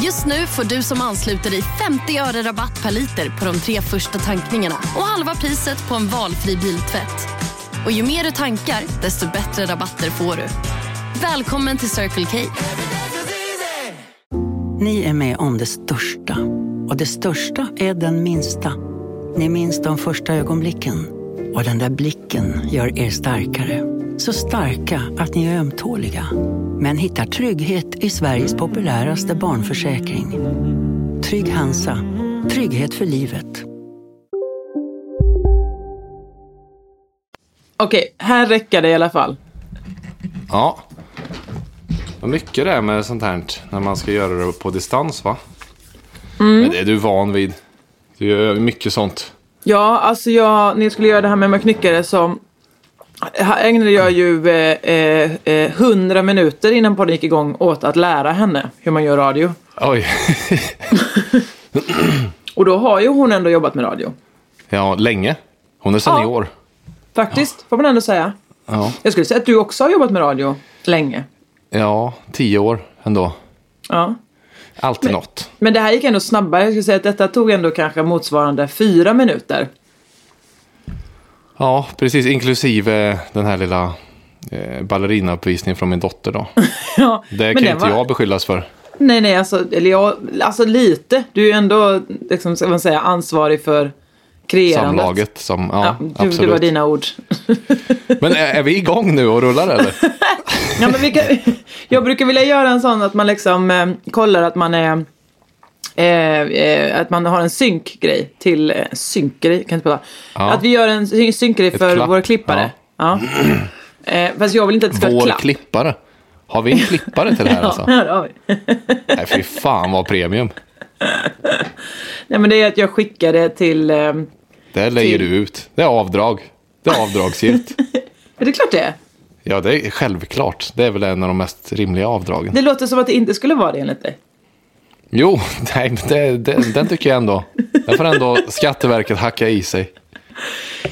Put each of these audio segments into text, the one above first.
Just nu får du som ansluter dig 50 öre rabatt per liter på de tre första tankningarna och halva priset på en valfri biltvätt. Och ju mer du tankar, desto bättre rabatter får du. Välkommen till Circle K. Ni är med om det största. Och det största är den minsta. Ni minns de första ögonblicken. Och den där blicken gör er starkare. Så starka att ni är ömtåliga. Men hittar trygghet i Sveriges populäraste barnförsäkring. Trygg Hansa. Trygghet för livet. Okej, här räcker det i alla fall. Ja. Vad mycket det är med sånt här när man ska göra det på distans va? Men det är du van vid. Du gör mycket sånt. Ja, alltså jag, när jag skulle göra det här med knyckare så här ägnade jag ju eh, eh, eh, 100 minuter innan podden gick igång åt att lära henne hur man gör radio. Oj. Och då har ju hon ändå jobbat med radio. ja, länge. Hon är senior. Faktiskt, får man ändå säga. Ja. Jag skulle säga att du också har jobbat med radio länge. ja, tio år ändå. Ja. Alltid något. Men det här gick ändå snabbare. Jag skulle säga att detta tog ändå kanske motsvarande fyra minuter. Ja, precis. Inklusive den här lilla eh, ballerinauppvisningen från min dotter då. Ja, Det kan inte var- jag beskyllas för. Nej, nej, alltså, eller jag, alltså lite. Du är ju ändå, liksom, ska man säga, ansvarig för kreerandet. Samlaget som, ja, Ja, du, absolut. det var dina ord. Men är, är vi igång nu och rullar eller? Ja, men vi kan, jag brukar vilja göra en sån att man liksom eh, kollar att man är eh, eh, att man har en synkgrej till eh, synkgrej, kan inte prata. Ja. Att vi gör en syn- synkgrej för klapp, våra klippare. Ja. Eh, fast jag vill inte att det ska vara Vår klapp. klippare. Har vi en klippare till det här alltså? Ja, det har vi. Nej, fy fan vad premium. Nej, men det är att jag skickar det till... Eh, Det lägger Till- du ut. Det är avdrag. Det är avdragsgillt. är det klart det är? Ja, det är självklart. Det är väl en av de mest rimliga avdragen. Det låter som att det inte skulle vara det enligt dig. Jo, nej, men det, det, den tycker jag ändå. Den får ändå Skatteverket hacka i sig.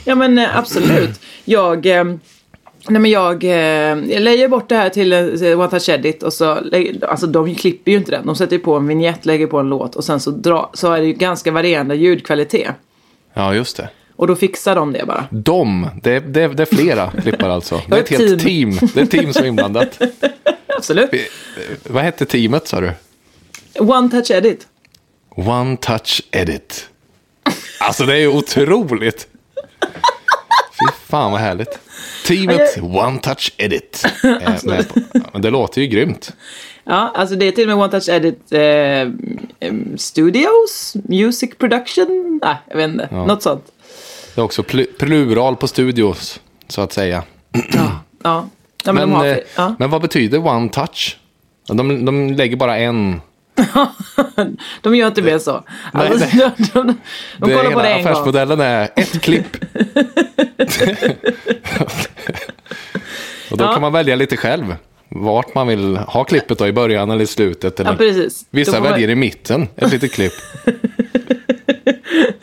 Ja men eh, absolut. Jag, eh, nej, men jag, eh, jag lägger bort det här till eh, One Touch Edit och så, alltså de klipper ju inte den. De sätter på en vignett, lägger på en låt och sen så, dra, så är det ju ganska varierande ljudkvalitet. Ja, just det. Och då fixar de det bara. De, det, det, det är flera klippare alltså. Det är ett helt team. Det är ett team som är inblandat. Absolut. Vi- Vad hette teamet sa du? One Touch Edit. One Touch Edit. Alltså det är ju otroligt. Fy fan vad härligt. Teamet One Touch Edit. är med på- Ja, Men det låter ju grymt. Ja, alltså det är till och med One Touch Edit eh, Studios, Music Production, nej jag vet inte, något sånt. Det är också pl- plural på studios, så att säga. Ja, ja men, Men, eh, ja. men vad betyder One Touch? De, de lägger bara en. de gör inte mer så. Alltså, Nej, de, de, de, de kollar på det en gång. affärsmodellen är ett klipp. Och då Ja. kan man välja lite själv. Vart man vill ha klippet då, i början eller i slutet. Eller Ja, precis. Vissa man- väljer i mitten, ett litet klipp.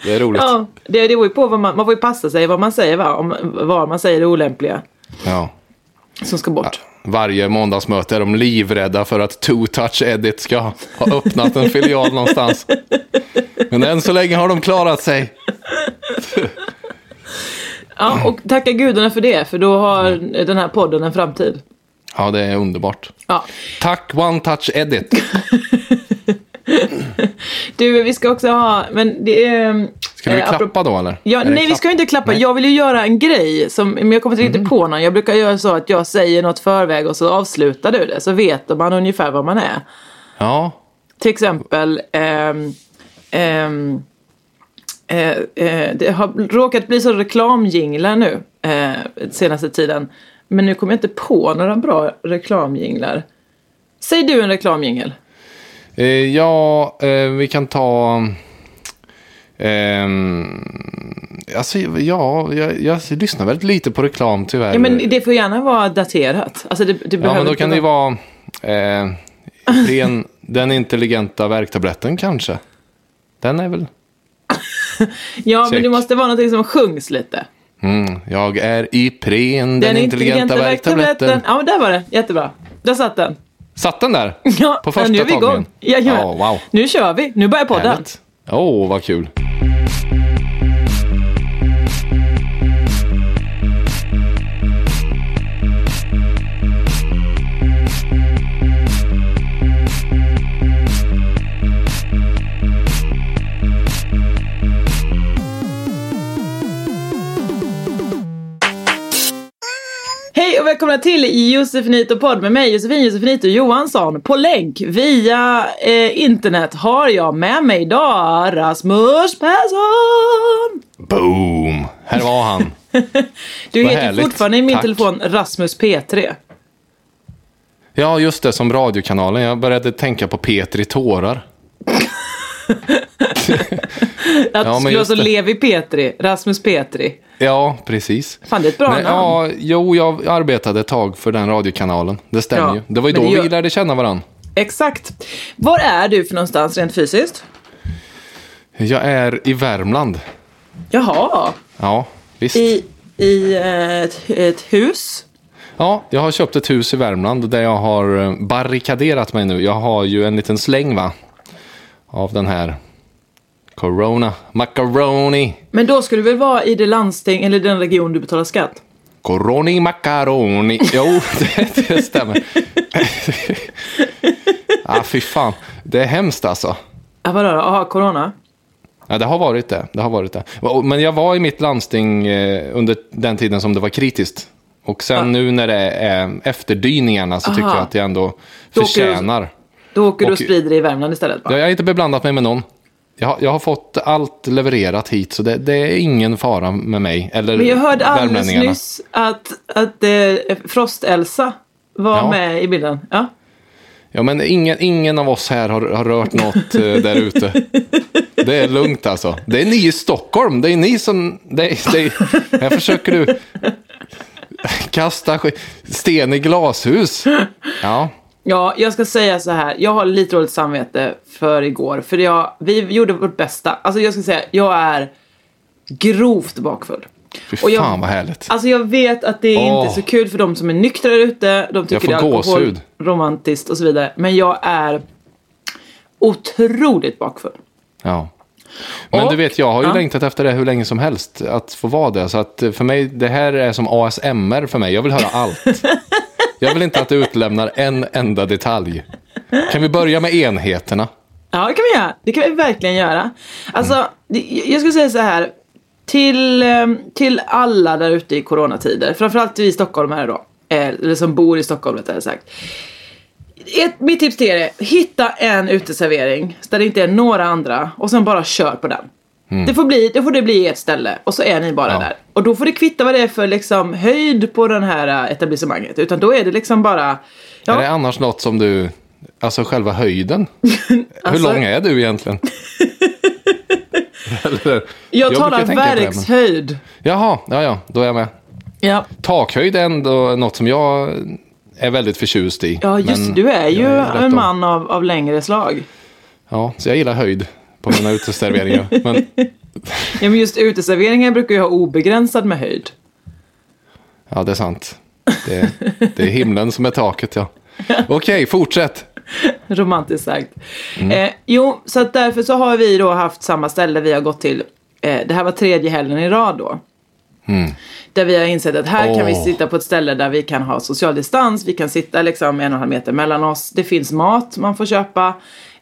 Det är roligt. Ja, det, det beror ju på vad man, man får ju passa sig vad man säger va? Om, var man säger det olämpliga Ja. Som ska bort. Varje måndagsmöte är de livrädda för att Two Touch Edit ska ha öppnat en filial någonstans. Men än så länge har de klarat sig. Ja, och tacka gudarna för det, för då har den här podden en framtid. Ja, det är underbart. Ja. Tack One Touch Edit. Du, vi ska också ha, men det är... Ska vi eh, klappa då eller? Ja, nej, vi ska inte klappa. Nej. Mm. Jag vill ju göra en grej, som, men jag kommer inte riktigt på någon. Jag brukar göra så att jag säger något förväg och så avslutar du det. Så vet man ungefär vad man är. Ja, Till exempel, ehm, ehm, eh, eh, det har råkat bli så reklamjinglar nu eh, senaste tiden. Men nu kommer jag inte på några bra reklamjinglar. Säg du en reklamjingel. eh, ja eh, vi kan ta... ehm, Alltså, ja, jag, jag lyssnar väldigt lite på reklam tyvärr. Ja, men det får gärna vara daterat. Alltså det, det Ja, men då kan det ju vara eh, ren, den intelligenta värktabletten kanske. Den är väl... Ja, men Check. det måste vara någonting som sjungs lite. Mm, jag är Ipren, den, intelligenta värktabletten. Ja, men där var det. Jättebra. Där satt den. Satt den där? Ja, På första nu är vi igång. Jajamän. Ja, wow. Nu kör vi. Nu börjar podden. Härligt. Åh, oh, vad kul. Och välkomna till Josefinito podd med mig Josefin Josefinito Johansson. På länk via eh, internet har jag med mig idag Rasmus Persson. Boom! Här var han. Du Vad heter härligt. fortfarande i min Tack. telefon Rasmus P3. Ja, just det, som radiokanalen. Jag började tänka på Peter i tårar. Att Ja, men skulle vara så. Levi Petri, Rasmus Petri. Ja, precis. Fan det är ett bra Nej, namn. ja, jo, jag arbetade ett tag för den radiokanalen. Det stämmer Ja, ju. Det var ju men då gör- vi lärde känna varandra. Exakt. Var är du för någonstans rent fysiskt? Jag är i Värmland. Jaha, Ja, visst. i, i eh, ett, ett hus? Ja, jag har köpt ett hus i Värmland där jag har eh, barrikaderat mig nu. Jag har ju en liten släng va? Av den här Corona Macaroni. Men då skulle du väl vara i det landsting eller den region du betalar skatt? Coroni Macaroni. Jo, det, det stämmer. ah, fy fan. Det är hemskt alltså. Ja, vadå? Jaha, corona? Ja, det har varit det. det har varit det. Men jag var i mitt landsting eh, under den tiden som det var kritiskt. Och sen Ja. nu när det är efterdyningarna så tycker Aha. jag att jag ändå Då åker du- förtjänar. Då åker du och Och- sprider det i Värmland istället va? Jag har inte beblandat mig med någon. Jag har, jag har fått allt levererat hit så det, det är ingen fara med mig. Eller Men jag hörde alldeles nyss att, att eh, Frost-Elsa var Ja. med i bilden. Ja. Ja, men ingen, ingen av oss här har, har rört något eh, där ute. Det är lugnt alltså. Det är ni i Stockholm. Det är ni som... Det är, det är, här försöker du kasta sten i glashus. Ja, ja, jag ska säga så här. Jag har lite dåligt samvete för igår. För jag, vi gjorde vårt bästa. Alltså jag ska säga, jag är grovt bakfull. fy Och jag- fan vad härligt. Alltså jag vet att det är Åh. inte så kul för de som är nyktra där ute. De tycker det är alkohol, romantiskt och så vidare. Men jag är otroligt bakfull. Ja. Men Och- du vet, jag har ju ja. längtat efter det hur länge som helst. Att få vara det. Så att för mig, det här är som ASMR för mig. Jag vill höra allt. Jag vill inte att du utlämnar en enda detalj. Kan vi börja med enheterna? Ja, det kan vi göra. Det kan vi verkligen göra. Alltså, mm. jag skulle säga så här. Till, ehm, till alla där ute i coronatider, framförallt vi stockholmare då, eh, eller som bor i Stockholm rättare sagt. Ett, mitt tips till er är, hitta en uteservering där det inte är några andra och sen bara kör på den. Det, får bli, det får det bli ett ställe och så är ni bara Ja. där. Och då får det kvitta vad det är för liksom, höjd på den här eh, etablissemanget. Utan då är det liksom bara... Ja, Är det annars något som du... Alltså själva höjden? Alltså- Hur lång är du egentligen? Eller, jag, brukar talar det, men- verkshöjd. Jaha, ja, ja, då är jag med. Ja. Takhöjd är ändå något som jag är väldigt förtjust i. Ja, just du är ju jag rätt en man av, av längre slag. Ja, så jag gillar höjd på mina uteserveringar. Men Ja, men just uteserveringar brukar ju ha obegränsad med höjd. ja, det är sant. Det, det är himlen som är taket, ja. Okej, fortsätt. Romantiskt sagt. Mm. Eh, jo, så att därför så har vi då haft samma ställe vi har gått till. Eh, det här var tredje helgen i rad då. Där vi har insett att här kan vi Mm. Sitta på ett ställe där vi kan ha social distans. Vi kan sitta liksom en och en halv meter mellan oss. Det finns mat man får köpa.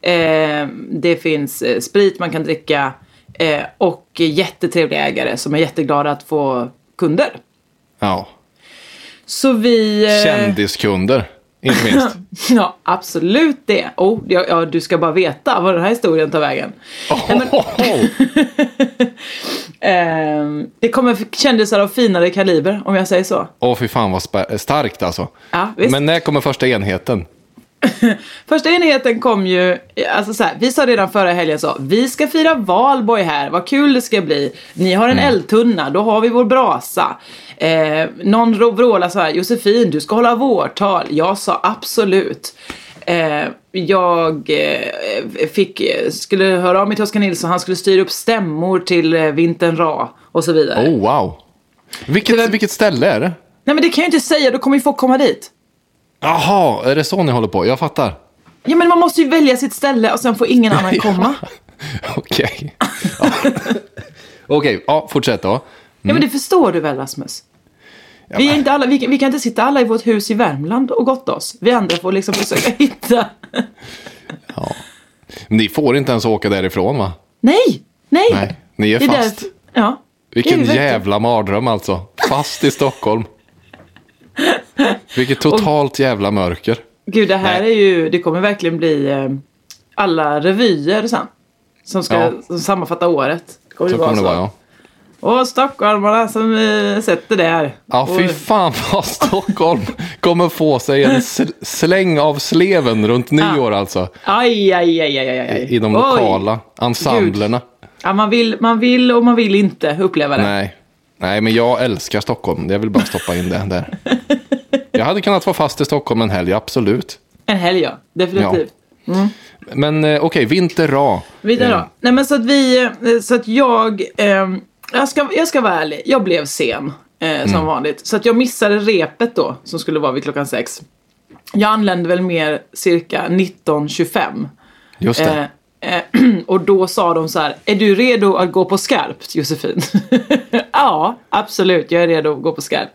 Eh, det finns eh, sprit man kan dricka. Eh, och jättetrevliga ägare som är jätteglada att få kunder. Ja, Så vi... eh, kändiskunder, inte minst. Ja, absolut det. Oh, ja, ja, du ska bara veta vad den här historien tar vägen. Nej, men, ehm, det kommer kändisar av finare kaliber, om jag säger så. Åh, fy fan vad starkt alltså. Ja. Men när kommer första enheten? Första enheten kom ju, alltså så här, vi sa redan förra helgen så, vi ska fira valborg här, vad kul det ska bli. Ni har en eldtunna, då har vi vår brasa. Eh, någon vrålade så här, Josefin du ska hålla vårtal. Jag sa absolut. Eh, jag eh, fick, skulle höra av mig till Oskar Nilsson, han skulle styra upp stämmor till eh, vintern Ra och så vidare. Oh, wow. Vilket, vilket ställe är det? Nej men det kan jag inte säga, då kommer ju folk komma dit. Jaha, är det så ni håller på? Jag fattar. Ja men man måste ju välja sitt ställe och sen får ingen annan komma. Okej. Ja. Okej, ja, fortsätt då. Ja men det förstår du väl Rasmus? Vi, är inte alla, vi, kan, vi kan inte sitta alla i vårt hus i Värmland och gotta oss. Vi andra får liksom försöka hitta... Ni får inte ens åka därifrån va? Nej! Nej! Nej, ni är fast. därför- ja. Vilken är jävla mardröm alltså. Fast i Stockholm. Vilket totalt jävla mörker. Gud, det här Nej. är ju... Det kommer verkligen bli eh, alla revyer sen. Som ska Ja. som sammanfatta året. Kommer Så det kommer det vara ja. Och stockholmarna som eh, sätter där. Ja, fy Och- fan vad Stockholm kommer få sig en sl- släng av sleven runt nyår alltså. Aj, aj, aj, aj, aj, aj. I de Oj. lokala ensemblerna. Ja, man, vill, man vill och man vill inte uppleva det. Nej. Nej, men jag älskar Stockholm. Jag vill bara stoppa in det där. Jag hade kunnat vara fast i Stockholm en helg, absolut. En helg ja, definitivt. Men eh, okej, vinter ra. Vidare Eh. Nej men så att vi, eh, så att jag, ehm, jag, ska, jag ska vara ärlig, jag blev sen. Eh, som Mm. vanligt. Så att jag missade repet då, som skulle vara vid klockan sex. Jag anlände väl mer cirka 19.25. Just det. Eh, och då sa de så här, är du redo att gå på skarpt Josefin? ja, absolut, jag är redo att gå på skarpt.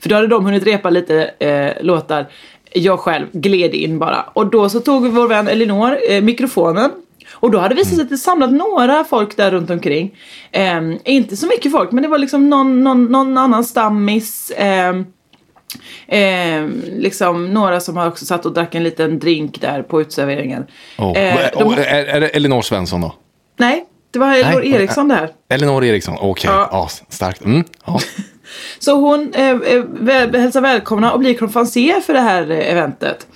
För då hade de hunnit repa lite eh, låtar. Jag själv gled in bara. Och då så tog vår vän Elinor eh, mikrofonen. Och då hade det visat sig att det samlat några folk där runt omkring. Eh, inte så mycket folk, men det var liksom någon, någon, någon annan stammis. Eh, liksom några som har också satt och drack en liten drink där på utserveringen. Oh. Eh, de- Och är, är det Elinor Svensson då? Nej, det var Elinor Eriksson där. Elinor Eriksson, okej. Ja. Ja. starkt. Mm. Ja. Så hon eh, eh, väl, hälsar välkomna och blir konferencier för det här eh, eventet.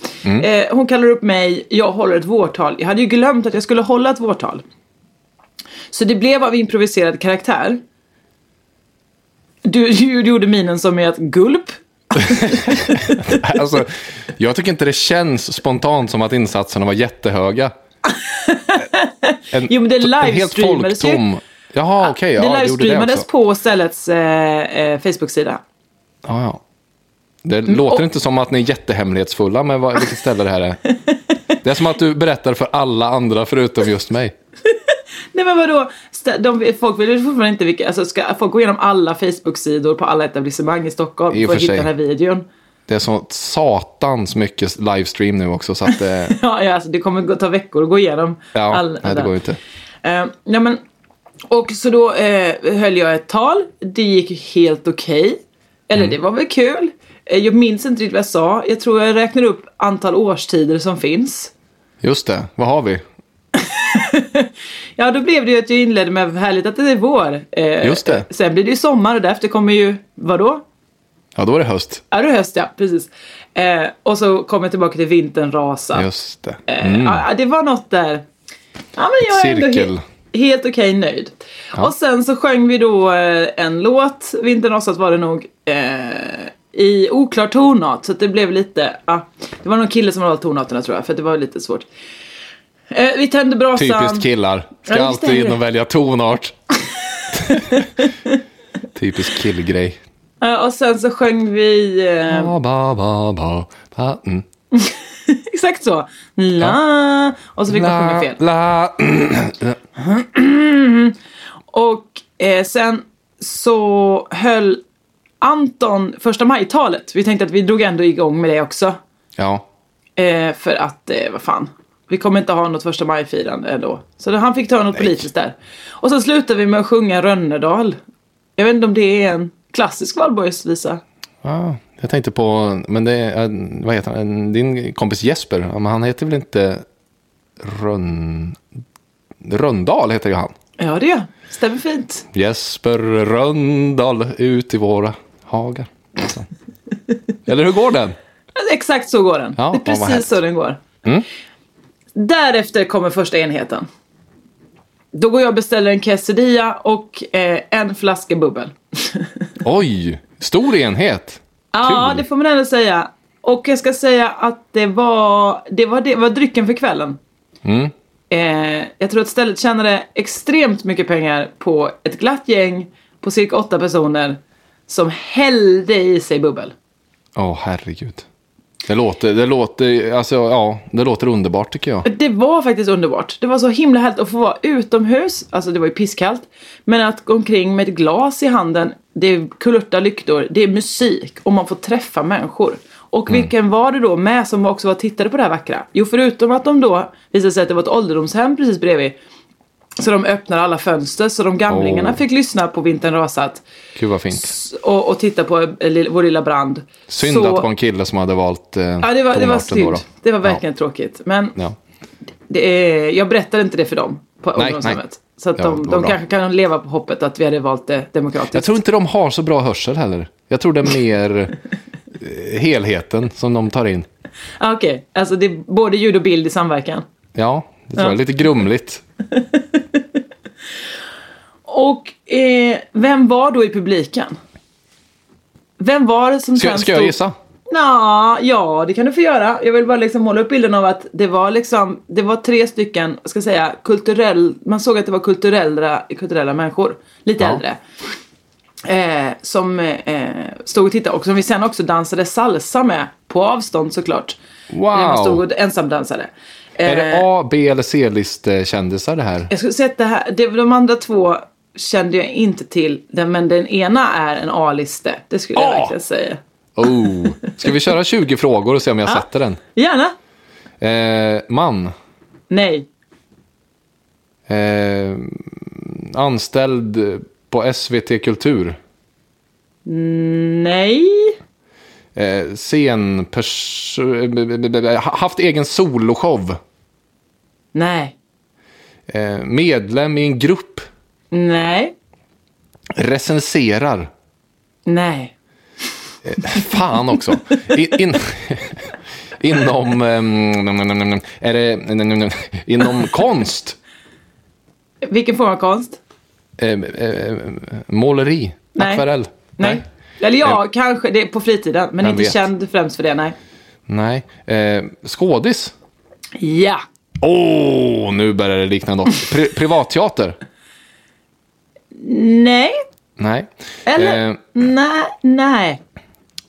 Eh, hon kallar upp mig, jag håller ett vårtal. Jag hade ju glömt att jag skulle hålla ett vårtal. Så det blev av improviserad karaktär. Du, du, du gjorde minen som är ett gulp. Alltså, jag tycker inte det känns spontant som att insatserna var jättehöga. En, Jo, men det livestreamades ju. Jaha, okej. ja, det livestreamades på ställets eh, eh, Facebook-sida. Ja, ja. Det Mm, låter inte som att ni är jättehemlighetsfulla med vad, vilket ställe det här är. Det är som att du berättar för alla andra förutom just mig. Nej men vadå, de, folk vill ju fortfarande inte vilka, alltså ska folk gå igenom alla Facebook-sidor på alla etablissemang i Stockholm I för att hitta sig. den här videon? Det är så satans mycket livestream nu också. Så att, eh, Ja, ja alltså det kommer ta veckor att gå igenom ja, all, nej, det går ju inte. Eh, ja, men, och så då eh, höll jag ett tal. Det gick helt okej. Eller Mm. det var väl kul. Eh, jag minns inte riktigt vad jag sa. Jag tror jag räknade upp antal årstider som finns. Just det, vad har vi? Ja, då blev det ju att jag inledde med härligt att det är vår. Eh, Just det. Sen blir det ju sommar och därefter kommer ju, vadå? Ja, då är det höst. Ja, det är höst ja, precis. Eh, och så kom jag tillbaka till vintern rasa. Just det. Eh, Mm. ja, det var något där. Ja, men jag är ändå Cirkel. he- helt okej nöjd. Och sen så sjöng vi då eh, en låt, Vintern rasat var det nog, eh, i oklar tonart. Så det blev lite, ja, det var någon kille som hade tonarterna tror jag, för det var lite svårt. Eh, vi tände brasan. Typiskt killar. Ska Ja, alltid in och välja tonart. Typisk killgrej. Eh, och sen så sjöng vi, eh, ba, ba, ba, ba. Mm. exakt så. La, och så fick man sjunga fel. la. Och eh, sen så höll Anton första maj-talet. Vi tänkte att vi drog ändå igång med det också. Ja, Eh, för att, eh, vad fan. Vi kommer inte ha något första maj-firande ändå. Så han fick ta något politiskt där. Och sen slutade vi med att sjunga Rönnedal. Jag vet inte om det är en klassisk valborgsvisa. ja, jag tänkte på, men det är, eh, vad heter han, din kompis Jesper, men han heter väl inte Rönn... Rönndal heter ju han. Ja, det Stämmer fint. Jesper Rönndal ut i våra hagar. Alltså. Eller hur går den? Exakt så går den. Ja, det är precis så den går. Därefter kommer första enheten. Då går jag och beställer en quesadilla och eh, en flaska bubbel. Oj, stor enhet. Ja, Kul. det får man ändå säga. Och jag ska säga att det var, det var, det var drycken för kvällen. Mm. Eh, jag tror att stället tjänade extremt mycket pengar på ett glatt gäng på cirka åtta personer som hällde i sig bubbel. Åh, herregud. Det låter, det låter, alltså ja, det låter underbart tycker jag. Det var faktiskt underbart. Det var så himla härligt att få vara utomhus. Alltså det var ju pisskallt. Men att gå omkring med ett glas i handen. Det är kulörta lyktor. Det är musik. Och man får träffa människor. Och vilken var det då med som också var tittade på det här vackra? Jo, förutom att de då visade sig att det var ett ålderdomshem precis bredvid. Så de öppnade alla fönster så de gamlingarna Åh. fick lyssna på Vintern rasat. Gud vad fint. Och, och titta på eh, vår lilla brand. Synd så, att det var en kille som hade valt eh, Ja, det var, det var synd. då då. Det var verkligen tråkigt. Men Ja. är, jag berättade inte det för dem på Nej, nej. Så att Ja, de, de kanske kan leva på hoppet att vi hade valt det demokratiskt. Jag tror inte de har så bra hörsel heller. Jag tror det är mer eh, helheten som de tar in. ah, Okej, alltså det är både ljud och bild i samverkan. Ja, det tror Ja. jag. Lite grumligt. Och eh, vem var då i publiken? Vem var det som Ska, ska jag gissa? Nå, ja, det kan du få göra. Jag vill bara liksom måla upp bilden av att det var liksom, det var tre stycken, ska säga, kulturell, man såg att det var kulturella, kulturella människor, lite Ja. äldre. Eh, som eh, stod och tittade och som vi sen också dansade salsa med, på avstånd såklart. Wow. När man stod och ensam dansade. Är det Eh, A, B eller C-listkändisar det här? jag skulle säga att det här, det, de andra två kände jag inte till, men den ena är en A-liste. Det skulle jag verkligen säga. Oh. Ska vi köra 20 frågor och se om jag sätter den? Gärna. Eh, man. Nej. Eh, anställd på SVT Kultur. Nej. Eh, scenpers- eh, haft egen soloshow. Nej. Eh, medlem i en grupp. Nej. Recenserar. Nej. Fan också. In, in, inom... ehm, är det... inom konst. Vilken form av konst? Eh, eh, måleri. Nej. Akvarell. Nej. Eller ja, kanske. Det är på fritiden. Men inte vet. känd främst för det, nej. Nej. Eh, skådis. Ja. Åh, oh, nu börjar det likna något. Pri- privatteater? Nej. Nej. Eller? Eh, Nej. Nej.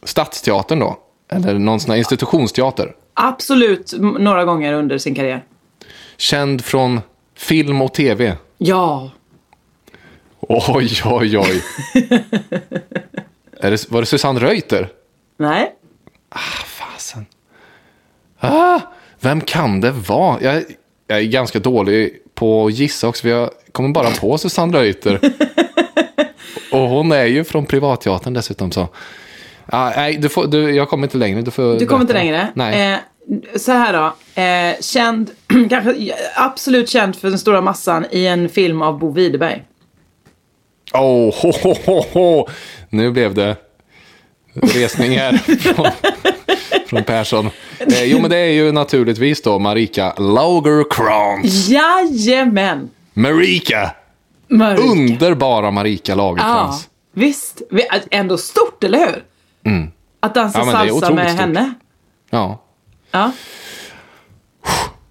stadsteatern då? Eller någon sån här institutionsteater? Absolut några gånger under sin karriär. Känd från film och tv? Ja. Oj, oj, oj. är det, var det Susanne Reuter? Nej. Fasen. Ah, vem kan det vara? Jag, jag är ganska dålig på att gissa också, för jag kommer bara på Susanne Reuter. Och hon är ju från privatteatern dessutom. Så. Ah, nej, du får, du, jag kommer inte längre. Du, får Du kommer inte längre. Nej. Eh, så här då. Eh, känd, kanske absolut känd för den stora massan i en film av Bo Widerberg. Oh, ho, ho, ho, ho. Nu blev det resningar från, från Persson. Eh, jo, men det är ju naturligtvis då Marika Lagercrantz. Jajamän! Marika! Marika. Underbara Marika Ja, Lagercrantz. visst. Vi- Ändå stort, eller hur? Att dansa Mm. Ja, salsa med stort. henne. Ja. Ja.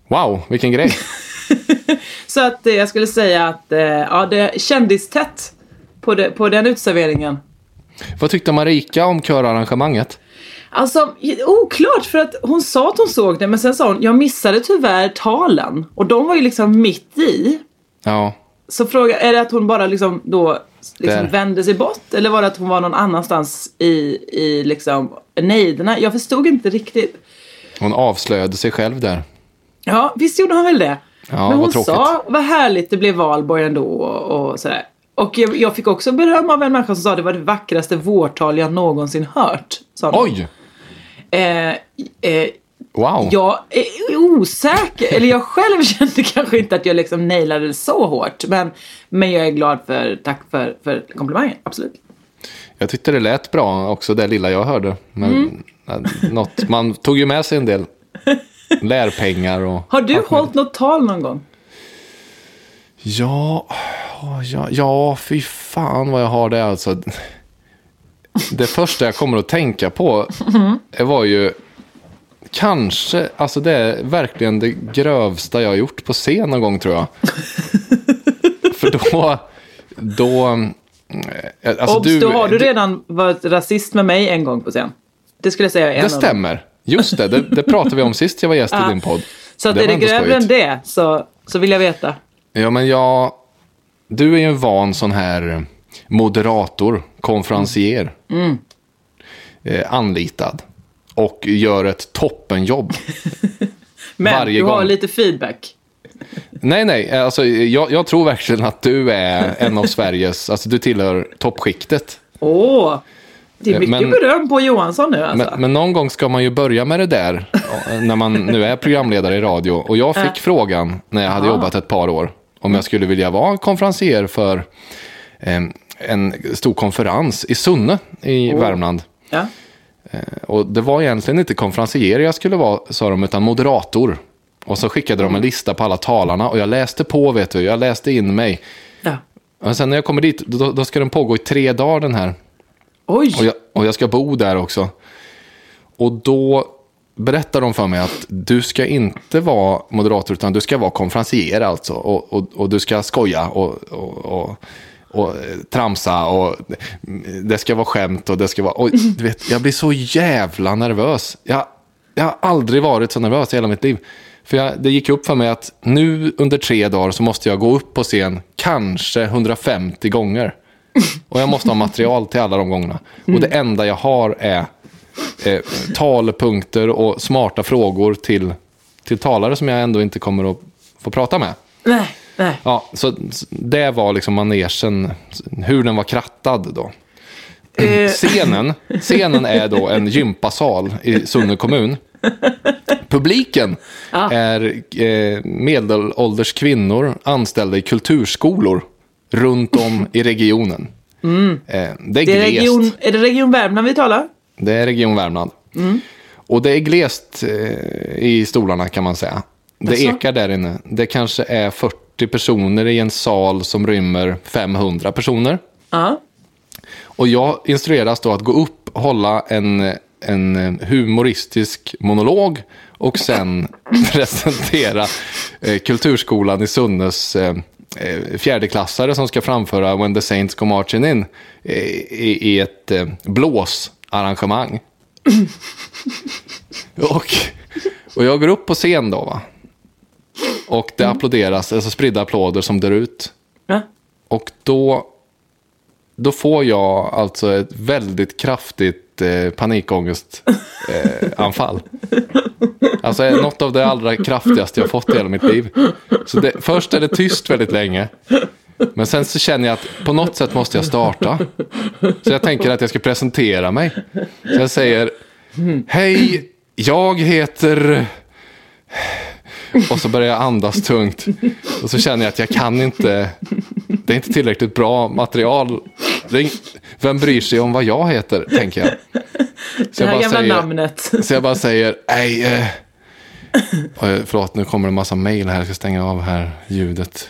Wow, vilken grej. Så att eh, jag skulle säga att eh, ja, det kändistätt på, det, på den utserveringen. Vad tyckte Marika om körarrangemanget? Alltså, oklart för att hon sa att hon såg det men sen sa hon jag missade tyvärr talen. Och de var ju liksom mitt i. Ja, Så fråga, är det att hon bara liksom då liksom Där. vände sig bort? Eller var det att hon var någon annanstans i, i liksom nejderna? Jag förstod inte riktigt. hon avslöjade sig själv där. Ja, visst gjorde hon väl det. Ja, Men vad hon tråkigt. sa vad härligt det blev valborg ändå och, och sådär. Och jag, jag fick också beröm av en människa som sa det var det vackraste vårtal jag någonsin hört. Oj! Eh, eh, Wow. jag är osäker, eller jag själv kände kanske inte att jag liksom nailade det så hårt. Men, men jag är glad för, tack för, för komplimangen, absolut. Jag tyckte det lät bra också, det lilla jag hörde. Men Mm. eh, något, man tog ju med sig en del. lärpengar och... Har du hållit något tal någon gång? Ja, ja, ja, fy fan vad jag har det alltså. Det första jag kommer att tänka på det var ju kanske, alltså det är verkligen det grövsta jag har gjort på scen någon gång tror jag. För då, då, eh, alltså Obs, då har du redan varit rasist med mig en gång på scen. Det skulle jag säga är en Det stämmer. Just det, det, det pratade vi om sist jag var gäst i din podd. Så att Det är det grövre än det så, så vill jag veta. Ja, men jag... Du är ju en van sån här moderator, konferencier. Eh, anlitad. Och gör ett toppenjobb. Men Varje du har gång. lite feedback. nej, nej, alltså, jag, jag tror verkligen att du är en av Sveriges... Alltså, du tillhör toppskiktet. Åh! Det är mycket Men- beröm på Johansson nu alltså. Men, men någon gång ska man ju börja med det där. när man nu är programledare i radio. Och jag fick frågan när jag hade jobbat ett par år. Om jag skulle vilja vara konferencier för eh, en stor konferens i Sunne i Värmland. ja. Och det var egentligen inte konferencier jag skulle vara, sa de, utan moderator. Och så skickade de en lista på alla talarna och jag läste på, vet du. Jag läste in mig. ja. Och sen när jag kommer dit, då, då ska den pågå i tre dagar den här. Oj! Och jag, och jag ska bo där också. Och då berättar de för mig att du ska inte vara moderator utan du ska vara konferencier alltså. Och, och, och du ska skoja och, och, och, och eh, tramsa och det ska vara skämt och det ska vara... Och, du vet, jag blir så jävla nervös. Jag, jag har aldrig varit så nervös i hela mitt liv. För jag, det gick upp för mig att nu under tre dagar så måste jag gå upp på scen kanske 150 gånger. Och jag måste ha material till alla de gångerna. Och det enda jag har är eh, talepunkter och smarta frågor till, till talare som jag ändå inte kommer att få prata med. Nej, nej. Ja, så det var liksom manegen, hur den var krattad då. Eh, Scenen, scenen är då en gympasal i Sunne kommun. Publiken är eh, medelålders kvinnor anställda i kulturskolor runt om i regionen. Eh, det är det är, region, är det Region Värmland vi talar? Det är Region Värmland. Och det är glest eh, i stolarna kan man säga. Det Jaså? ekar där inne. Det kanske är 40 personer i en sal som rymmer 500 personer. Ja. Och jag instrueras då att gå upp, hålla en, en humoristisk monolog och sen presentera eh, Kulturskolan i Sunnes eh, eh, fjärdeklassare som ska framföra When the Saints Go Marching In eh, i, i ett eh, blåsarrangemang. och, och jag går upp på scen då va. Och det applåderas, alltså spridda applåder som dör ut. Ja. Och då, då får jag alltså ett väldigt kraftigt eh, panikångestanfall. Eh, alltså är något av det allra kraftigaste jag fått i hela mitt liv. Så det, först är det tyst väldigt länge. Men sen så känner jag att på något sätt måste jag starta. Så jag tänker att jag ska presentera mig. Så jag säger Hej, jag heter... Och så börjar jag andas tungt. Och så känner jag att jag kan inte. Det är inte tillräckligt bra material. Vem bryr sig om vad jag heter, tänker jag. Så Det här jag, bara gamla säger, namnet. så jag bara säger, nej. Eh, Oj, förlåt, nu kommer det en massa mejl här. Jag ska stänga av här ljudet.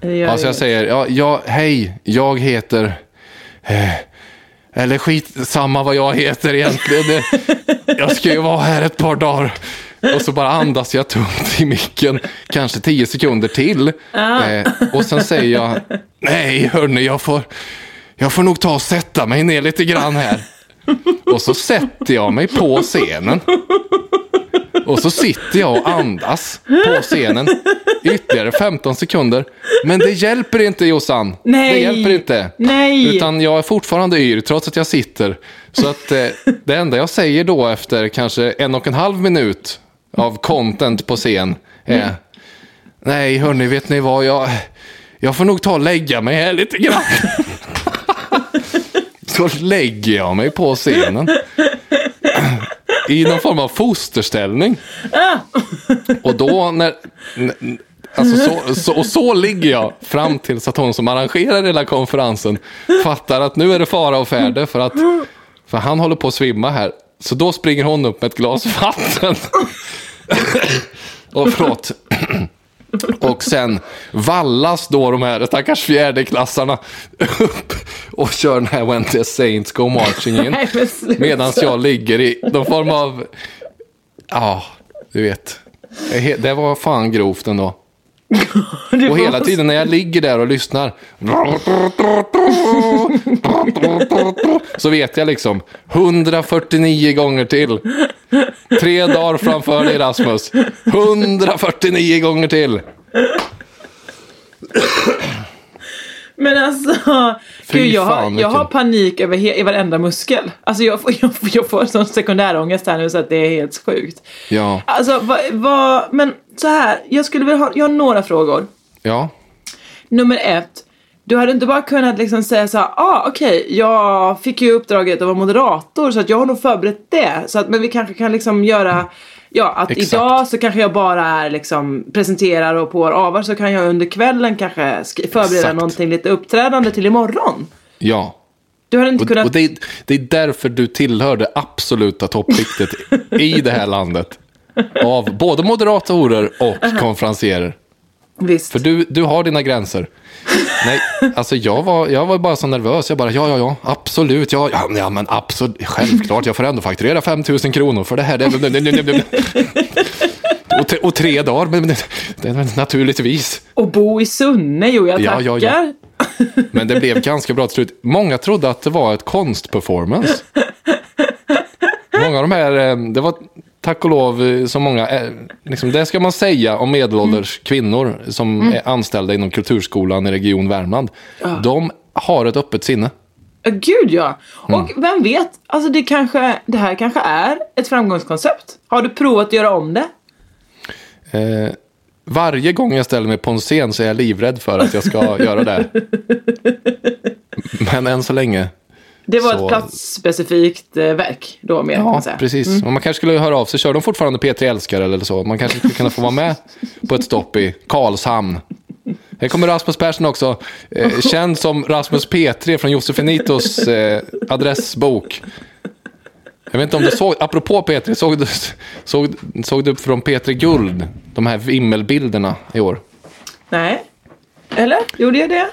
Ja, så jag säger, ja, ja, hej, jag heter... Eh, eller skit samma vad jag heter egentligen. Jag ska ju vara här ett par dagar. Och så bara andas jag tungt i micken, kanske tio sekunder till. Eh, och sen säger jag, nej hörni, jag får, jag får nog ta och sätta mig ner lite grann här. Och så sätter jag mig på scenen. Och så sitter jag och andas på scenen ytterligare 15 sekunder. Men det hjälper inte Jossan. Nej. Det hjälper inte. Nej. Utan jag är fortfarande yr trots att jag sitter. Så att eh, det enda jag säger då efter kanske en och en halv minut av content på scen är Nej hörni, vet ni vad? Jag, jag får nog ta och lägga mig här lite grann. Så lägger jag mig på scenen. I någon form av fosterställning. Och då när... Alltså så, så, och så ligger jag fram tills att hon som arrangerar hela konferensen fattar att nu är det fara och färde för att för han håller på att svimma här. Så då springer hon upp med ett glas vatten och förlåt. Och sen vallas då de här stackars fjärdeklassarna upp och kör den här When the Saints Go Marching In. Medan jag ligger i någon form av, ja, du vet. Det var fan grovt ändå. Och hela tiden när jag ligger där och lyssnar. Så vet jag liksom 149 gånger till. Tre dagar framför dig Rasmus. 149 gånger till. Men alltså, Fy gud, jag, har, fan, jag har panik över he- i varenda muskel. Alltså jag får, jag, får- jag får sån sekundärångest här nu så att det är helt sjukt. Ja, Alltså, vad, vad, men så här, jag skulle vilja ha, jag har några frågor. ja, Nummer ett, du hade inte bara kunnat liksom säga så här, ah okej, jag fick ju uppdraget att vara moderator så att jag har nog förberett det. Så att, men vi kanske kan liksom göra, ja att Exakt. idag så kanske jag bara är liksom presenterar och på avar så kan jag under kvällen kanske sk- förbereda Exakt. någonting lite uppträdande till imorgon. ja. Du hade inte Och, kunnat... och det, är- det är därför du tillhör det absoluta toppskiktet i det här landet. Av både moderatorer och konferencierer. Visst. För du, du har dina gränser. Nej, alltså jag var, jag var bara så nervös. Jag bara, ja, ja, ja, absolut, ja, ja, ja men absolut, självklart, jag får ändå fakturera 5 000 kronor för det här. Och, tre, och tre dagar, men, naturligtvis. Och bo i Sunne, jo jag Ja, tackar. ja, ja. Men det blev ganska bra till slut. Många trodde att det var ett konstperformance. Många av de här, eh, det var tack och lov eh, så många, eh, liksom, det ska man säga om medelålders kvinnor som är anställda inom kulturskolan i Region Värmland. De har ett öppet sinne. Ja, Gud ja. Mm. Och vem vet, alltså det kanske, det här kanske är ett framgångskoncept. Har du provat att göra om det? Eh, varje gång jag ställer mig på en scen så är jag livrädd för att jag ska göra det. Men än så länge Det var Så- ett platsspecifikt eh, verk då mer Ja, precis. Och man kanske skulle höra av sig. Kör de fortfarande P3 Älskar eller så? Man kanske skulle kunna få vara med på ett stopp i Karlshamn. Här kommer Rasmus Persson också. Eh, känd som Rasmus P3 från Josefinitos eh, adressbok. Jag vet inte om du såg, apropå P3, såg du, såg, såg du från P3 Guld, de här vimmelbilderna i år? Nej. Eller? Gjorde jag det?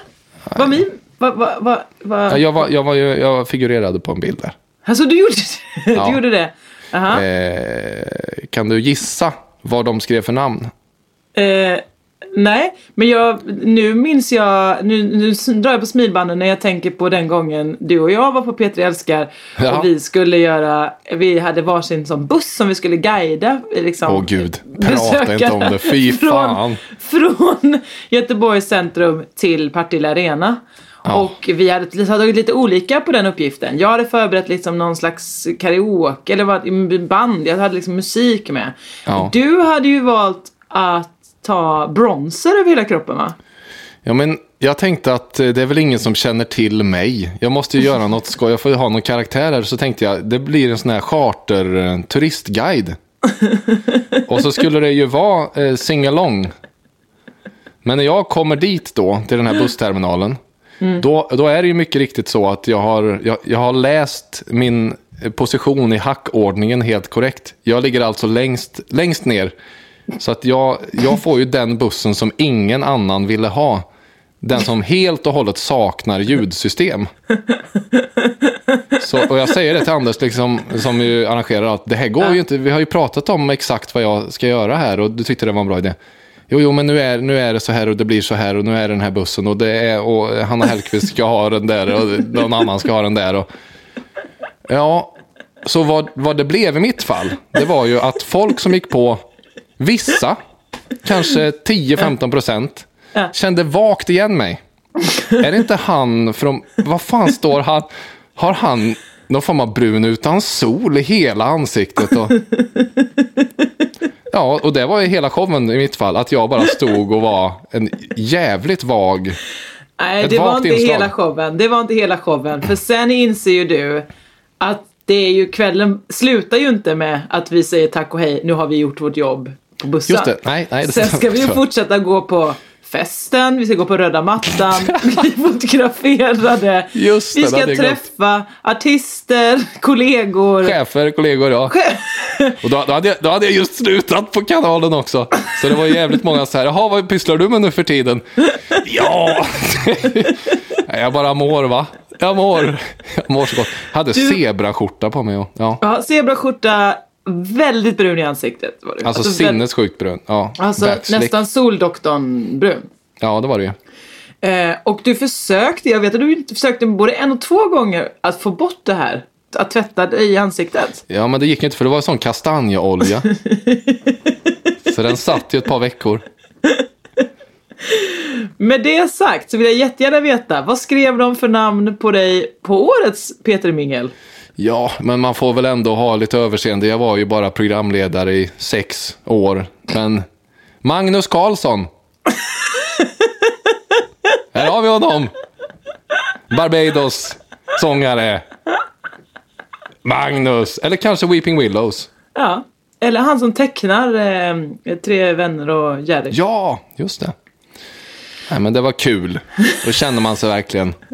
Var min? Va, va, va, va? Ja, Jag, var, jag, var, jag figurerade på en bild där. Alltså du gjorde det? Ja. Du gjorde det? Aha. Eh, kan du gissa vad de skrev för namn? Eh, nej, men jag, nu minns jag, nu, nu drar jag på smilbanden när jag tänker på den gången du och jag var på P3 Älskar Ja. och vi skulle göra, vi hade varsin sån buss som vi skulle guida. Liksom, Åh gud, prata inte om det, fy fan. Från Göteborgs centrum till Partille Arena. Och vi hade tagit lite olika på den uppgiften. Jag hade förberett liksom någon slags karaoke eller vad, band, jag hade liksom musik med. Ja. Du hade ju valt att ta bronser över hela kroppen va? Ja, men jag tänkte att eh, det är väl ingen som känner till mig. Jag måste ju göra något skoj. Jag får ju ha någon karaktär här. Så tänkte jag, det blir en sån här charter eh, turistguide. Och så skulle det ju vara eh, singalong. Men när jag kommer dit då, till den här bussterminalen. Då, då är det ju mycket riktigt så att jag har, jag, jag har läst min position i hackordningen helt korrekt. Jag ligger alltså längst, längst ner. Så att jag, jag får ju den bussen som ingen annan ville ha. Den som helt och hållet saknar ljudsystem. Så, och jag säger det till Anders liksom, som ju arrangerar att det här går ju inte. Vi har ju pratat om exakt vad jag ska göra här och du tyckte det var en bra idé. Jo, jo, men nu är, nu är det så här och det blir så här och nu är det den här bussen och det är och Hanna Hellquist ska ha den där och någon annan ska ha den där. Och, ja, så vad, vad det blev i mitt fall, det var ju att folk som gick på vissa, kanske 10-15 procent, kände vagt igen mig. Är det inte han från, vad fan står han, har han någon form av brun utan sol i hela ansiktet? Och, ja, och det var ju hela showen i mitt fall, att jag bara stod och var en jävligt vag Nej, det var inte inslag. hela showen. Det var inte hela showen. För sen inser ju du att det är ju kvällen slutar ju inte med att vi säger tack och hej, nu har vi gjort vårt jobb på bussen. Just det, nej, nej. Det Sen ska vi ju fortsätta gå på festen, vi ska gå på röda mattan, bli fotograferade. Just det, vi ska jag träffa artister, kollegor. Chefer, kollegor, ja. Och då, då, hade jag, då hade jag just slutat på kanalen också. Så det var jävligt många så här, jaha, vad pysslar du med nu för tiden? Ja, jag bara mår va? Jag mår. Jag mår så gott. Hade zebraskjorta på mig och, ja. Ja, zebraskjorta, väldigt brun i ansiktet. Var du. Alltså väl- sinnessjukt brun. Ja, Alltså backslick. nästan soldoktorn-brun. Ja, det var det ju. Eh, och du försökte, jag vet att du försökte både en och två gånger att få bort det här. Att tvätta dig i ansiktet. Ja, men det gick inte för det var sån kastanjeolja. så den satt ju ett par veckor. Med det sagt så vill jag jättegärna veta, vad skrev de för namn på dig på årets Peter Mingel? Ja, men man får väl ändå ha lite överseende. Jag var ju bara programledare i sex år. Men Magnus Karlsson. Här har vi honom. Barbados sångare. Magnus. Eller kanske Weeping Willows. Ja. Eller han som tecknar eh, Tre vänner och Jerry. Ja, just det. Nej, men det var kul. Då känner man sig verkligen.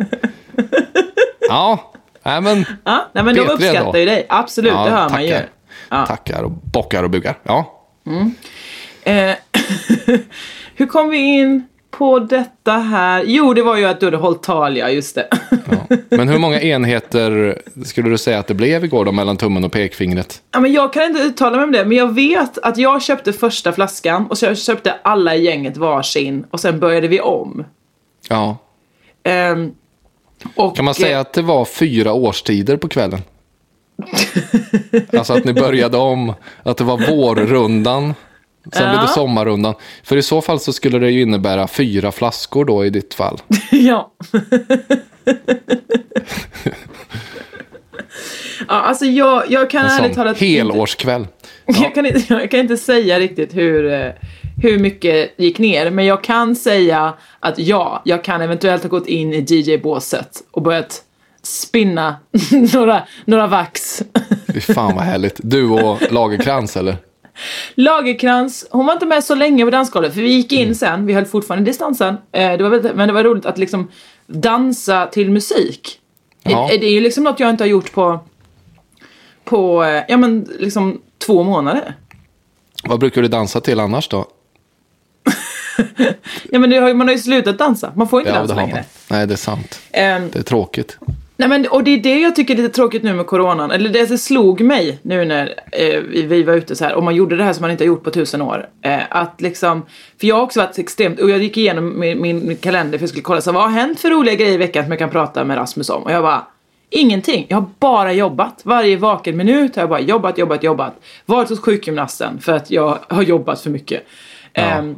Ja, nej, men Ja, nej, men de uppskattar ändå. ju dig. Absolut, Ja, det hör man tackar. ju. Ja. tackar och bockar och bugar. Ja. Eh, hur kom vi in på detta här? Jo, det var ju att du hade hållit tal, ja, just det. Ja. Men hur många enheter skulle du säga att det blev igår då mellan tummen och pekfingret? Ja, men jag kan inte uttala mig om det, men jag vet att jag köpte första flaskan och så köpte alla i gänget varsin och sen började vi om. Ja. Ehm, och, Kan man säga att det var fyra årstider på kvällen? Alltså att ni började om, att det var vårrundan, sen blev det sommarrundan. För i så fall så skulle det ju innebära fyra flaskor då i ditt fall. ja. ja, alltså jag, jag kan En ärligt talat helårskväll. jag, kan inte, jag kan inte säga riktigt hur, eh, hur mycket gick ner, men jag kan säga att ja, jag kan eventuellt ha gått in i DJ-båset och börjat spinna några, några vax. Fy fan vad härligt. Du och Lagerkrans eller? Lagerkrans, hon var inte med så länge på dansgolvet, för vi gick in sen, vi höll fortfarande distansen. Eh, det var men det var roligt att liksom dansa till musik. Ja. Det, det är ju liksom något jag inte har gjort på, på eh, ja men liksom två månader. Vad brukar du dansa till annars då? Ja men har, man har ju slutat dansa, man får inte Ja, dansa man. längre. Nej, det är sant. Ehm, Det är tråkigt. Nej men, och det är det jag tycker är lite tråkigt nu med coronan. Eller det slog mig nu när eh, vi, var ute så här och man gjorde det här som man inte har gjort på tusen år. Eh, att liksom, för jag har också varit extremt, och jag gick igenom min, min, kalender för jag skulle kolla så vad har hänt för roliga grejer i veckan som jag kan prata med Rasmus om? Och jag bara, ingenting. Jag har bara jobbat. Varje vaken minut har jag bara jobbat, jobbat, jobbat. Varit hos sjukgymnasten för att jag har jobbat för mycket. Ehm,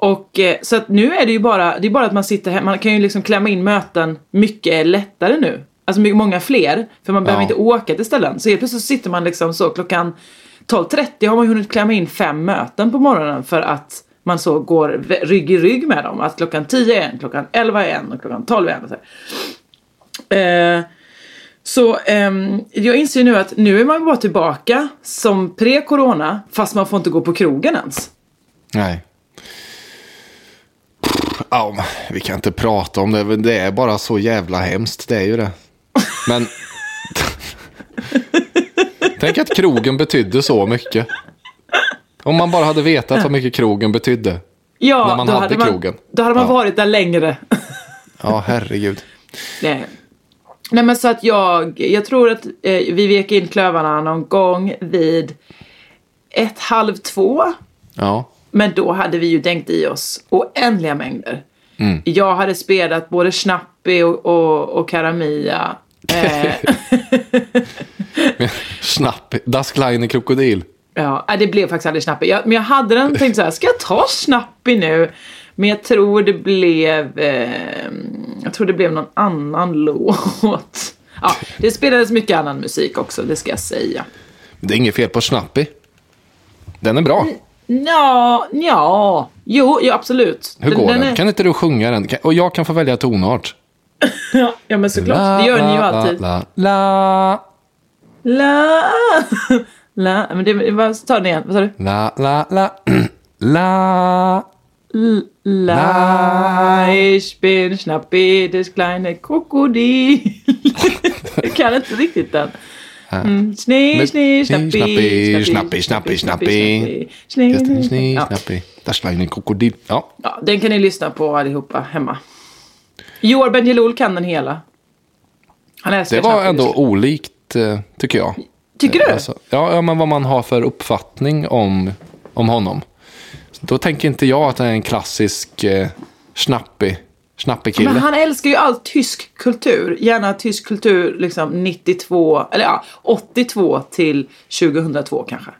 och eh, så att nu är det ju bara, det är bara att man sitter hemma, man kan ju liksom klämma in möten mycket lättare nu. Alltså mycket, många fler, för man behöver Ja. inte åka till ställen. Så helt plötsligt så sitter man liksom så klockan 12.30 har man ju hunnit klämma in fem möten på morgonen för att man så går rygg i rygg med dem. Att klockan 10 är en, klockan 11 är en och klockan 12 är en. Och så. Eh, så ehm, jag inser ju nu att nu är man bara tillbaka som pre-corona fast man får inte gå på krogen ens. Nej. Ja, vi kan inte prata om det. Det är bara så jävla hemskt. Det är ju det. Men... Tänk att krogen betydde så mycket. Om man bara hade vetat vad mycket krogen betydde. Ja, När man då hade hade man, krogen. Då hade man Ja. varit där längre. Ja, herregud. Nej. Nej men så att jag, jag tror att eh, vi vek in klövarna någon gång vid ett, halv två. Ja. Men då hade vi ju dängt i oss oändliga mängder. Mm. Jag hade spelat både Schnappi och, och, och Karamia. Eh, Snapp. Das kleine krokodil. ja, nej, det blev faktiskt aldrig Schnappi. Jag, men jag hade den tänkt så här, ska jag ta Schnappi nu? Men jag tror det blev, eh, jag tror det blev någon annan låt. Ja, det spelades mycket annan musik också, det ska jag säga. Det är inget fel på Snappi. Den är bra. Ja, ja, jo, ja, absolut. Hur går den? är- Kan inte du sjunga den? Och jag kan få välja tonart. Ja, ja, men såklart. Det gör ni ju alltid. La, la, La, la, men det, vad, ta den igen, vad sa du? la, la, la, la. La, ich bin Schnappi, des kleine Krokodil. Jag kan inte riktigt den. Mm. Men- snee, snappi, Snappi, snappi, snappi, sni, Ja. snappi. Där en krokodil. Ja, Ja, den kan ni lyssna på allihopa hemma. Joar Bendjelloul kan den hela. Han älskar det var Snappi. ändå olikt, eh, tycker jag. Tycker du? Alltså, ja, ja, men vad man har för uppfattning om, om honom. Då tänker inte jag att det är en klassisk eh, snappig, snappig kille. Men han älskar ju all tysk kultur. Gärna tysk kultur liksom 92, eller ja, 82 till 2002 kanske.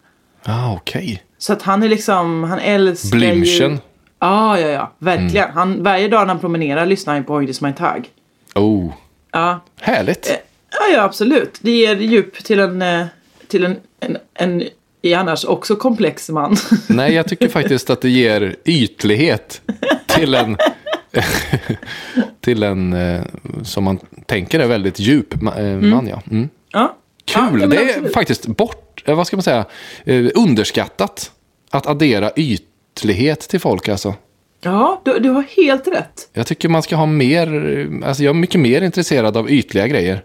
Ah, okej. Så att han är liksom, han älskar ju... Blimchen. Ja, ja. Verkligen. Mm. Han, varje dag när han promenerar lyssnar han på ist mein Tag. Oh, Ja. härligt. Eh, ja, ja, absolut. Det ger djup till en, eh, till en, en, en i annars också komplex man. Nej, jag tycker faktiskt att det ger ytlighet till en, till en eh, som man tänker är väldigt djup eh, man. Ja. Mm. ja. Kul, Ja, det är absolut. faktiskt bort, eh, vad ska man säga, underskattat att addera ytlighet till folk alltså. Ja, du, du har helt rätt. Jag tycker man ska ha mer, alltså jag är mycket mer intresserad av ytliga grejer.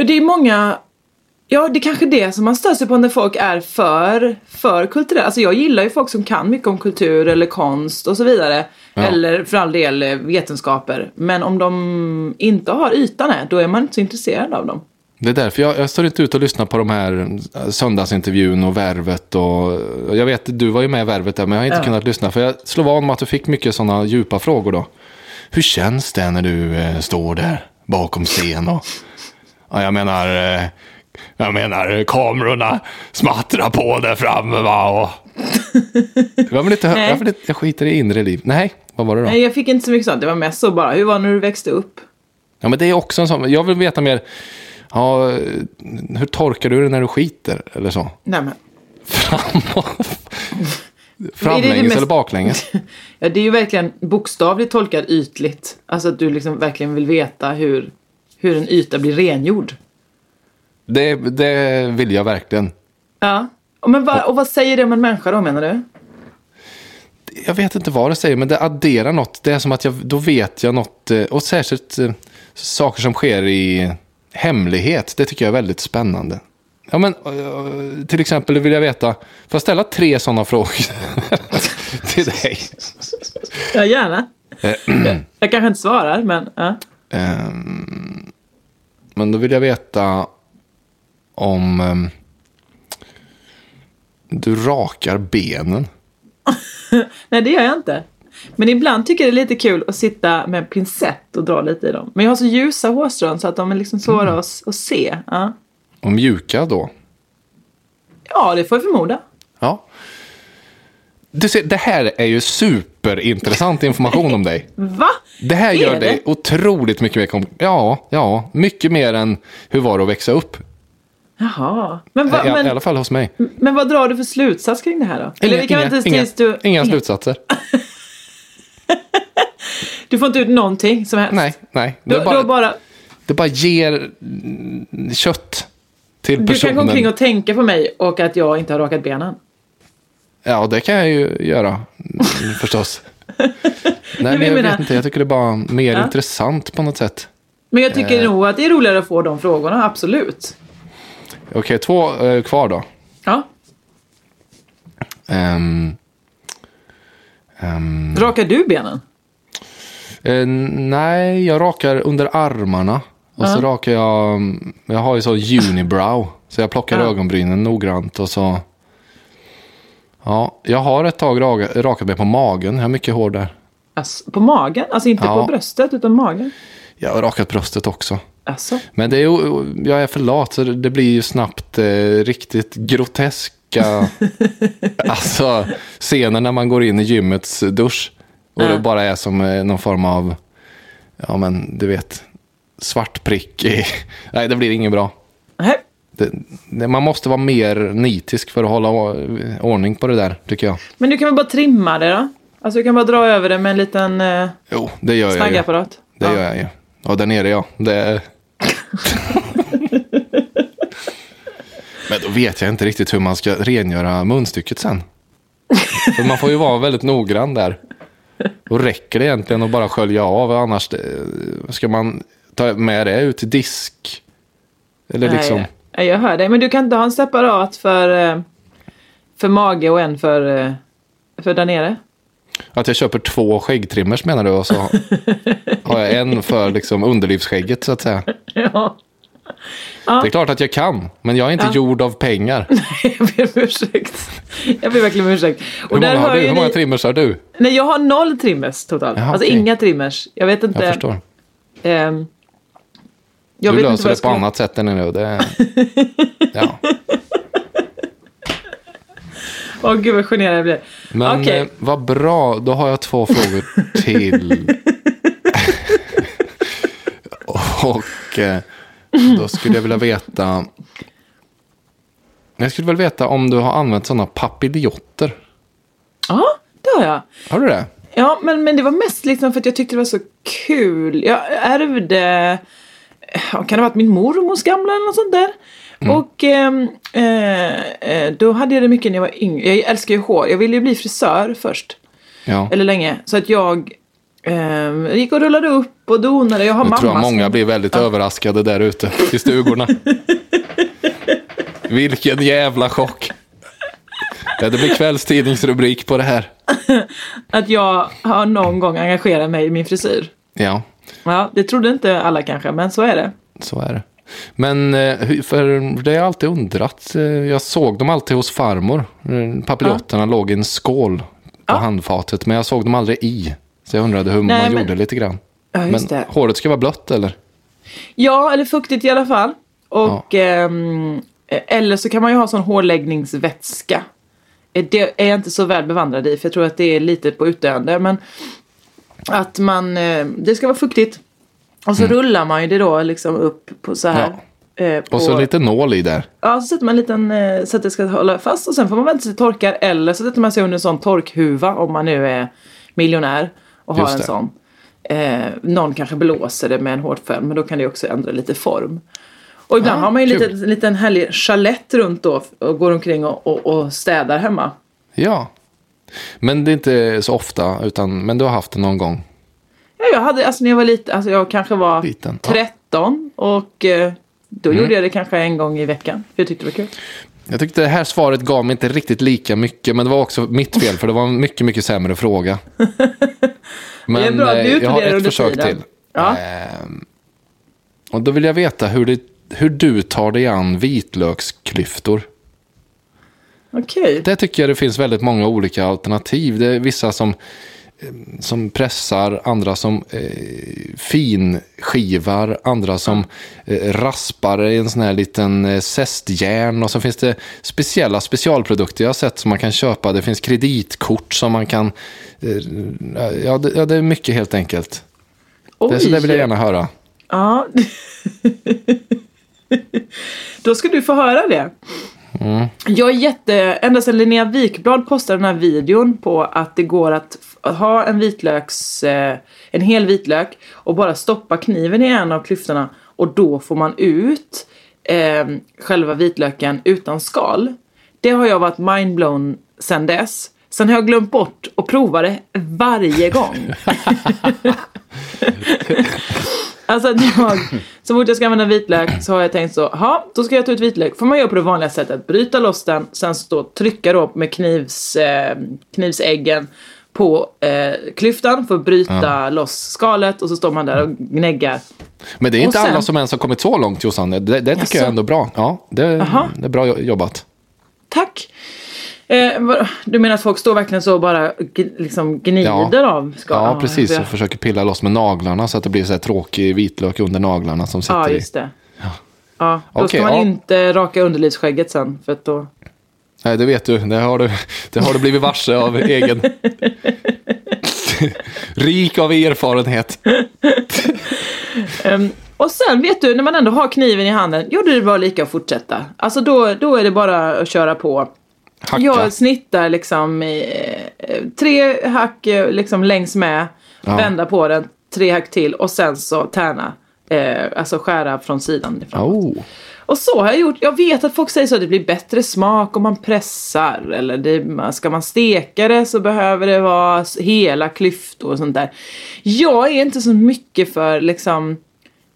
Ja, det är många... Ja, det är kanske det som man stör sig på när folk är för, för kulturella. Alltså jag gillar ju folk som kan mycket om kultur eller konst och så vidare. Ja. Eller för all del eh, vetenskaper. Men om de inte har ytan här, då är man inte så intresserad av dem. Det är därför jag, jag står inte ut och lyssnar på de här eh, söndagsintervjun och värvet och jag vet, du var ju med i värvet där men jag har inte Ja. kunnat lyssna för jag slår van om att du fick mycket sådana djupa frågor då. Hur känns det när du eh, står där bakom scen och ja, jag menar eh, jag menar kamerorna smattrar på där framme va och jag vill inte höra, jag, vill inte, jag skiter i inre liv. Nej, vad var det då? Nej, jag fick inte så mycket sånt. Det var mest så bara, hur var det när du växte upp? Ja, men det är också en sån, jag vill veta mer, ja, hur torkar du det när du skiter eller så? Nej men, Framlänges mest- eller baklänges? ja, det är ju verkligen bokstavligt tolkat ytligt. Alltså att du liksom verkligen vill veta hur, hur en yta blir rengjord. Det, det vill jag verkligen. Ja. Och, men vad, och vad säger det om en människa då menar du? Jag vet inte vad det säger, men det adderar något. Det är som att jag, då vet jag något. eh, Och särskilt eh, saker som sker i hemlighet. Det tycker jag är väldigt spännande. Ja, men eh, till exempel vill jag veta. Får jag ställa tre sådana frågor till dig? Ja, gärna. Jag kanske inte svarar, men ja. Ehm, men då vill jag veta om ehm, du rakar benen. Nej, det gör jag inte. Men ibland tycker jag det är lite kul att sitta med en pincett och dra lite i dem. Men jag har så ljusa hårstrån så att de är liksom svåra att, att se. Ja. Och mjuka då. ja, det får jag förmoda. Ja. Du ser, det här är ju superintressant information om dig. Va? Det här Är gör det? dig otroligt mycket mer kom- Ja, ja, mycket mer än hur var det att växa upp. Jaha. Men, va, I, I alla men, fall hos mig. men vad drar du för slutsats kring det här då? Eller Inga, inga, inga, du... inga slutsatser. Du får inte ut någonting som helst. Nej, nej. Det, du bara, bara, det bara ger kött till du kan personen. gå omkring och tänka på mig och att jag inte har rakat benen. Ja, det kan jag ju göra mm, förstås. Nej, men jag menar- vet inte. Jag tycker det är bara mer Ja. intressant på något sätt. Men jag tycker Eh. nog att det är roligare att få de frågorna, absolut. Okej, två eh, kvar då. Ja. Ehm, ehm, Rakar du benen? Eh, nej, jag rakar under armarna. Och så rakar jag, mm, jag har ju så unibrow. Så jag plockar Ja. ögonbrynen noggrant och så. Ja, jag har ett tag raka- rakat mig på magen. Jag har mycket hår där. Alltså, på magen? Alltså inte Ja. på bröstet utan magen? Jag har rakat bröstet också. Alltså. Men det är, jag är för lat så det blir ju snabbt eh, riktigt groteska alltså, scener när man går in i gymmets dusch. Och det bara är som eh, någon form av, ja men du vet, svart prick. I, nej, det blir inget bra. Nej. Det, man måste vara mer nitisk för att hålla ordning på det där, tycker jag. Men du kan väl bara trimma det då? Alltså du kan bara dra över det med en liten eh, Jo, det gör jag ju. snaggapparat. Det gör jag ju. Ja, där nere ja. Det... Men då vet jag inte riktigt hur man ska rengöra munstycket sen. För man får ju vara väldigt noggrann där. Och räcker det egentligen att bara skölja av? Annars eh, ska man ta med det ut till disk. Eller liksom. Nej, nej, jag hör dig. Men du kan inte ha en separat för, eh, för mage och en för, eh, för där nere? Att jag köper två skäggtrimmers menar du? Och så har jag en för liksom underlivsskägget så att säga. Ja. Det är klart att jag kan. Men jag är inte gjord av pengar. Jag ber om ursäkt. Jag ber verkligen om ursäkt. Och Hur många, har du? Hur många trimmers har du? Nej, jag har noll trimmers totalt. Jaha, alltså okej. inga trimmers. Jag vet inte. Jag förstår. ehm, jag du löser det på annat sätt än nu. Det... Ja. Åh gud vad generad jag blir. Men Okej. eh, vad bra, då har jag två frågor till. Och eh, då skulle jag vilja veta. Jag skulle vilja veta om du har använt sådana papiljotter. Ja, det har jag. Har du det? Ja, men, men det var mest liksom för att jag tyckte det var så kul. Jag ärvde, kan det ha varit min mormors gamla eller något sånt där? Mm. Och ehm, eh, eh, då hade jag det mycket när jag var yngre. Jag älskar ju hår. Jag ville ju bli frisör först. Ja. Eller länge. Så att jag ehm, gick och rullade upp och donade. Jag har Jag mamma tror jag många blir väldigt överraskade där ute i stugorna. Vilken jävla chock. Ja, det blir kvällstidningsrubrik på det här. Att jag har någon gång engagerat mig i min frisyr. Ja, Ja, det trodde inte alla kanske, men så är det. så är det. Men eh, för det har jag alltid undrat. Eh, Jag såg dem alltid hos farmor. Eh, Papilotterna låg i en skål på handfatet. Men jag såg dem aldrig i. Så jag undrade hur Nej, man men- gjorde lite grann. Ja, just men det. håret ska vara blött eller? Ja, eller fuktigt i alla fall. Och, ehm, eller så kan man ju ha sån hårläggningsvätska. Eh, Det är jag inte så väl bevandrad i, för jag tror att det är lite på utdöende. Men att man, eh, det ska vara fuktigt. Och så rullar man ju det då liksom upp på så här. eh, på, Och så lite nål i där. Ja, så sätter man en liten, eh, så att det ska hålla fast och sen får man vänta tills det torkar. Eller så sätter man sig under en sån torkhuva om man nu är miljonär och har en sån. Eh, någon kanske blåser det med en hårtfön, men då kan det också ändra lite form. Och ibland har man ju en kul. liten, liten härlig chalett runt då och går omkring och, och, och städar hemma. Ja. Men det är inte så ofta, utan, men du har haft det någon gång. Ja, jag hade, alltså när jag var liten, alltså jag kanske var Liten, ja. 13 och eh, då Mm. gjorde jag det kanske en gång i veckan. För jag tyckte det var kul. Jag tyckte det här svaret gav mig inte riktigt lika mycket, men det var också mitt fel, för det var en mycket, mycket sämre fråga. Men Det är bra du eh, jag har ett försök tiden. till. Ja. Ehm, och då vill jag veta hur, det, hur du tar dig an vitlöksklyftor. Okej. Det tycker jag det finns väldigt många olika alternativ. Det är vissa som, eh, som pressar, andra som eh, finskivar, andra som eh, raspar i en sån här liten eh, zestjärn. Och så finns det speciella specialprodukter jag har sett som man kan köpa. Det finns kreditkort som man kan... Eh, ja, det, ja, det är mycket helt enkelt. Det, så det vill jag gärna höra. Ja. Då ska du få höra det. Jag är jätte... Ända sedan Linnea Wikblad postade den här videon på att det går att ha en vitlöks... Eh, en hel vitlök och bara stoppa kniven i en av klyftorna och då får man ut eh, själva vitlöken utan skal. Det har jag varit mindblown sen dess. Sen har jag glömt bort att prova det varje gång. Alltså att jag, så fort jag ska använda vitlök så har jag tänkt så, ja då ska jag ta ut vitlök. Får man göra på det vanliga sättet, bryta loss den, sen stå trycka då med knivs, eh, knivsäggen på eh, klyftan för att bryta loss skalet och så står man där och gnäggar. Men det är inte sen- alla som ens har kommit så långt Jossan. Det, det tycker Jaså? jag är ändå bra. Ja, det, det är bra jobbat. Tack! Eh, du menar att folk står verkligen så och bara liksom gnider av skalet? Ja, precis. Ja, Och försöker pilla loss med naglarna så att det blir så här tråkig vitlök under naglarna som sitter ja i. just det. Ja, då Okej, ska man ja. inte raka underlivsskägget sen. För att då... Nej, det vet du. Det har du, det har du blivit varse av egen... Rik av erfarenhet. Ehm, och sen vet du, när man ändå har kniven i handen, jo det bara lika att fortsätta. Alltså då, då är det bara att köra på. Hacka. Jag snittar liksom i, eh, tre hack eh, liksom längs med, Ja. vända på den, tre hack till och sen så tärna. Eh, alltså skära från sidan ifrån. Oh. Och så har jag gjort. Jag vet att folk säger så att det blir bättre smak om man pressar. Eller det, ska man steka det så behöver det vara hela klyftor och sånt där. Jag är inte så mycket för liksom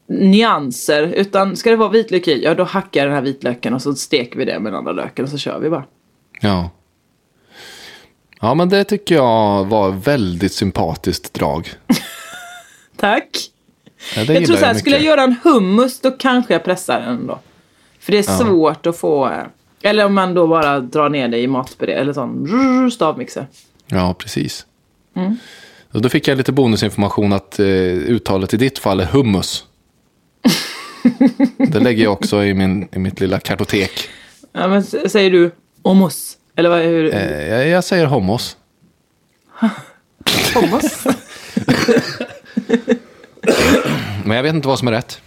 nyanser. Utan ska det vara vitlök i, ja då hackar jag den här vitlöken och så steker vi det med den andra löken och så kör vi bara. Ja. Ja, men det tycker jag var väldigt sympatiskt drag. Tack! Ja, Jag tror så här, skulle jag göra en hummus då kanske jag pressar den då. För det är Ja. svårt att få, eh, eller om man då bara drar ner det i matberedare eller sån stavmixer. Ja, precis. Mm. Och då fick jag lite bonusinformation att eh, uttalet i ditt fall är hummus. det lägger jag också i, min, i mitt lilla kartotek. Ja, men säger du hummus? Eller vad, hur? Eh, jag, jag säger homos. Hummus? Men jag vet inte vad som är rätt.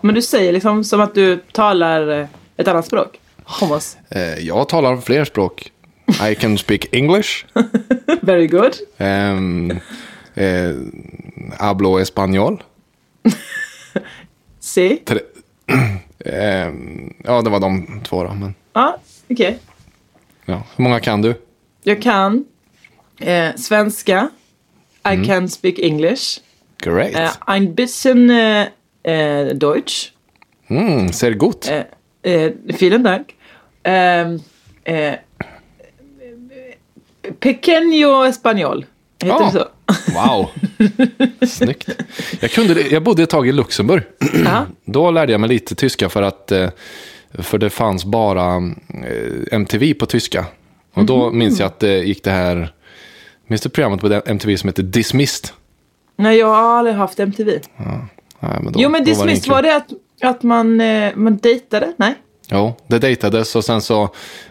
Men du säger liksom som att du talar eh, ett annat språk. Hummus. Eh, jag talar fler språk. I can speak English. Very good. Um, eh, hablo español. Si. Tre- Ehm, ja, det var de två då. Men, Ja, okej. ja. Hur många kan du? Jag kan eh, svenska. I Mm. can speak English. Great. Eh, ein bisschen eh, eh, Deutsch. Mm, ser gut. Eh, eh, vielen Dank. Ähm, eh, Pequeño Español. Heter Ja. det så? Wow. Snyggt. Jag, kunde, jag bodde ett tag i Luxemburg. Då lärde jag mig lite tyska för att för det fanns bara eh, MTV på tyska. Och då Mhm. minns jag att det gick det här, minns du programmet på MTV som heter Dismissed? Nej, jag har aldrig haft MTV. Nej, men då, jo, men var Dismissed var kul. det att, att man, eh, man dejtade? Nej? Jo, det dejtades och sen så,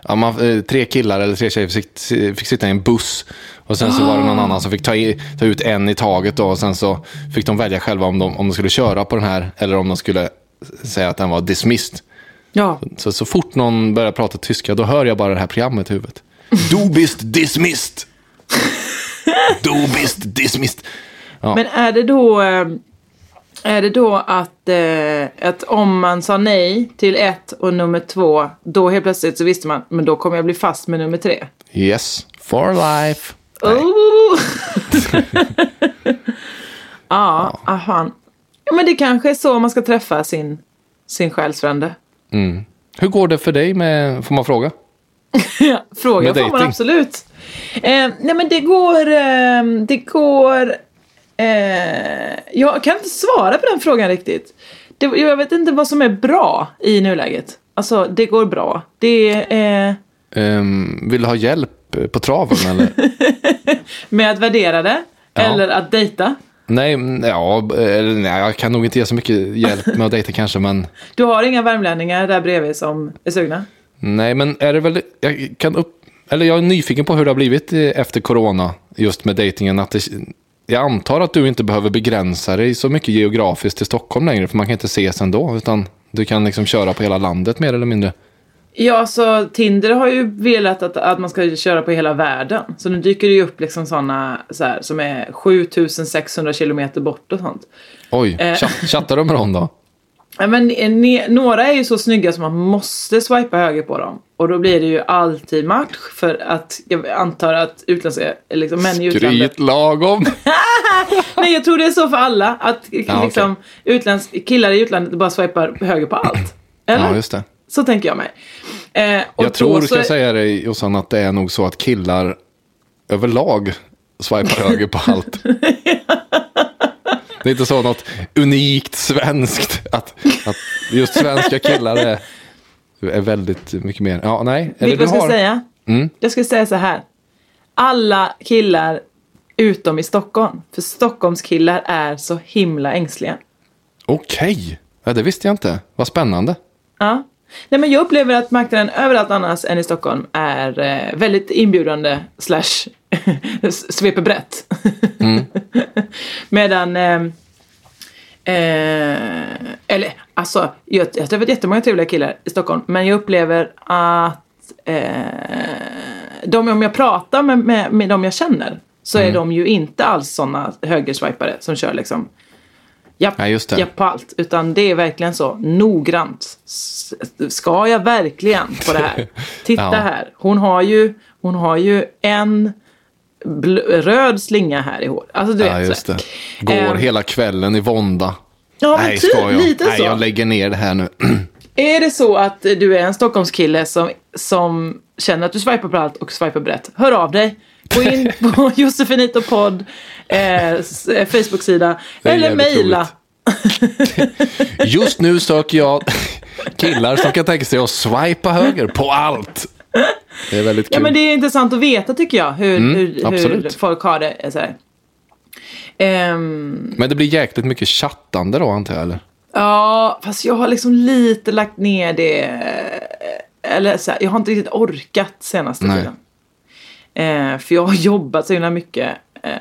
ja, man, eh, tre killar eller tre tjejer fick, fick sitta i en buss. Och sen så var det Ah. någon annan som fick ta, i, ta ut en i taget då. Och sen så fick de välja själva om de, om de skulle köra på den här eller om de skulle säga att den var dismissed. Ja. Så, så fort någon börjar prata tyska då hör jag bara det här programmet i huvudet. Du bist dismissed! Du bist dismissed! Ja. Men är det då, eh, är det då att, eh, att om man sa nej till ett och nummer två, då helt plötsligt så visste man, men då kommer jag bli fast med nummer tre? Yes, for life. Oh! ja, ah. Ja, men det kanske är så man ska träffa sin, sin själsfrände. Mm. Hur går det för dig med, får man fråga? Fråga får man absolut. Eh, nej men det går, eh, det går, eh, jag kan inte svara på den frågan riktigt. Det, jag vet inte vad som är bra i nuläget. Alltså det går bra. Det är Ehm, vill du ha hjälp på traven eller? med att värdera det. Ja. Eller att dejta. Nej, mm, ja, eller, nej, jag kan nog inte ge så mycket hjälp med att dejta kanske, men Du har inga värmlänningar där bredvid som är sugna? nej, men är det väl, jag kan upp, eller jag är nyfiken på hur det har blivit eh, efter corona, just med dejtingen, att det, jag antar att du inte behöver begränsa dig så mycket geografiskt till Stockholm längre, för man kan inte ses ändå, utan du kan liksom köra på hela landet mer eller mindre. Ja, så Tinder har ju velat att, att man ska köra på hela världen. Så nu dyker det ju upp liksom sådana så här, som är 7600 kilometer bort och sånt. Oj, Eh. chatt, chattar du med dem då? Ja, men ne- några är ju så snygga som man måste swipa höger på dem. Och då blir det ju alltid match för att jag antar att utländska, liksom män i utlandet. Skryt lagom. Nej, jag tror det är så för alla. Att Ja, liksom, utländsk, killar i utlandet bara swipar höger på allt. Eller? Ja, just det. Så tänker jag mig. Eh, Jag tror, så- ska jag säga dig Jossan, att det är nog så att killar överlag swipar höger på allt. Det är inte så något unikt svenskt att, att just svenska killar är, är väldigt mycket mer. Ja, nej. Vet du vad jag ska säga? Mm. Jag ska säga så här. Alla killar utom i Stockholm. För Stockholms killar är så himla ängsliga. Okej, ja, det visste jag inte. Vad spännande. Ja. Nej, men jag upplever att marknaden överallt annars än i Stockholm är eh, väldigt inbjudande slash sveper brett. Mm. Medan, eh, eh, eller alltså, jag, jag har träffat jättemånga trevliga killar i Stockholm, men jag upplever att eh, de om jag pratar med, med, med de jag känner så Mm. är de ju inte alls sådana högerswipare som kör liksom japp, Nej, just det. japp på allt. Utan det är verkligen så noggrant. S- Ska jag verkligen på det här? Titta Ja. här. Hon har ju, hon har ju en bl- röd slinga här i håret. Alltså du Ja, vet. just så det. här. Går Ehm, hela kvällen i vånda. Ja, men Nej, typ ska jag? lite Nej, så. jag lägger ner det här nu. Är det så att du är en Stockholmskille som, som känner att du swipar på allt och swipar brett, hör av dig. Gå in på Josefinito podd, eh, eh, Facebook-sida, eller mejla. Just nu söker jag killar som kan tänka sig att swipa höger på allt. Det är väldigt kul. Ja men det är intressant att veta tycker jag, hur, Mm, hur, hur folk har det. eh, Så. Ehm, Men det blir jäkligt mycket chattande då antar jag eller? ja, fast jag har liksom lite lagt ner det. Eller så här, jag har inte riktigt orkat senaste Nej. tiden. Eh, för jag har jobbat så himla mycket. Eh,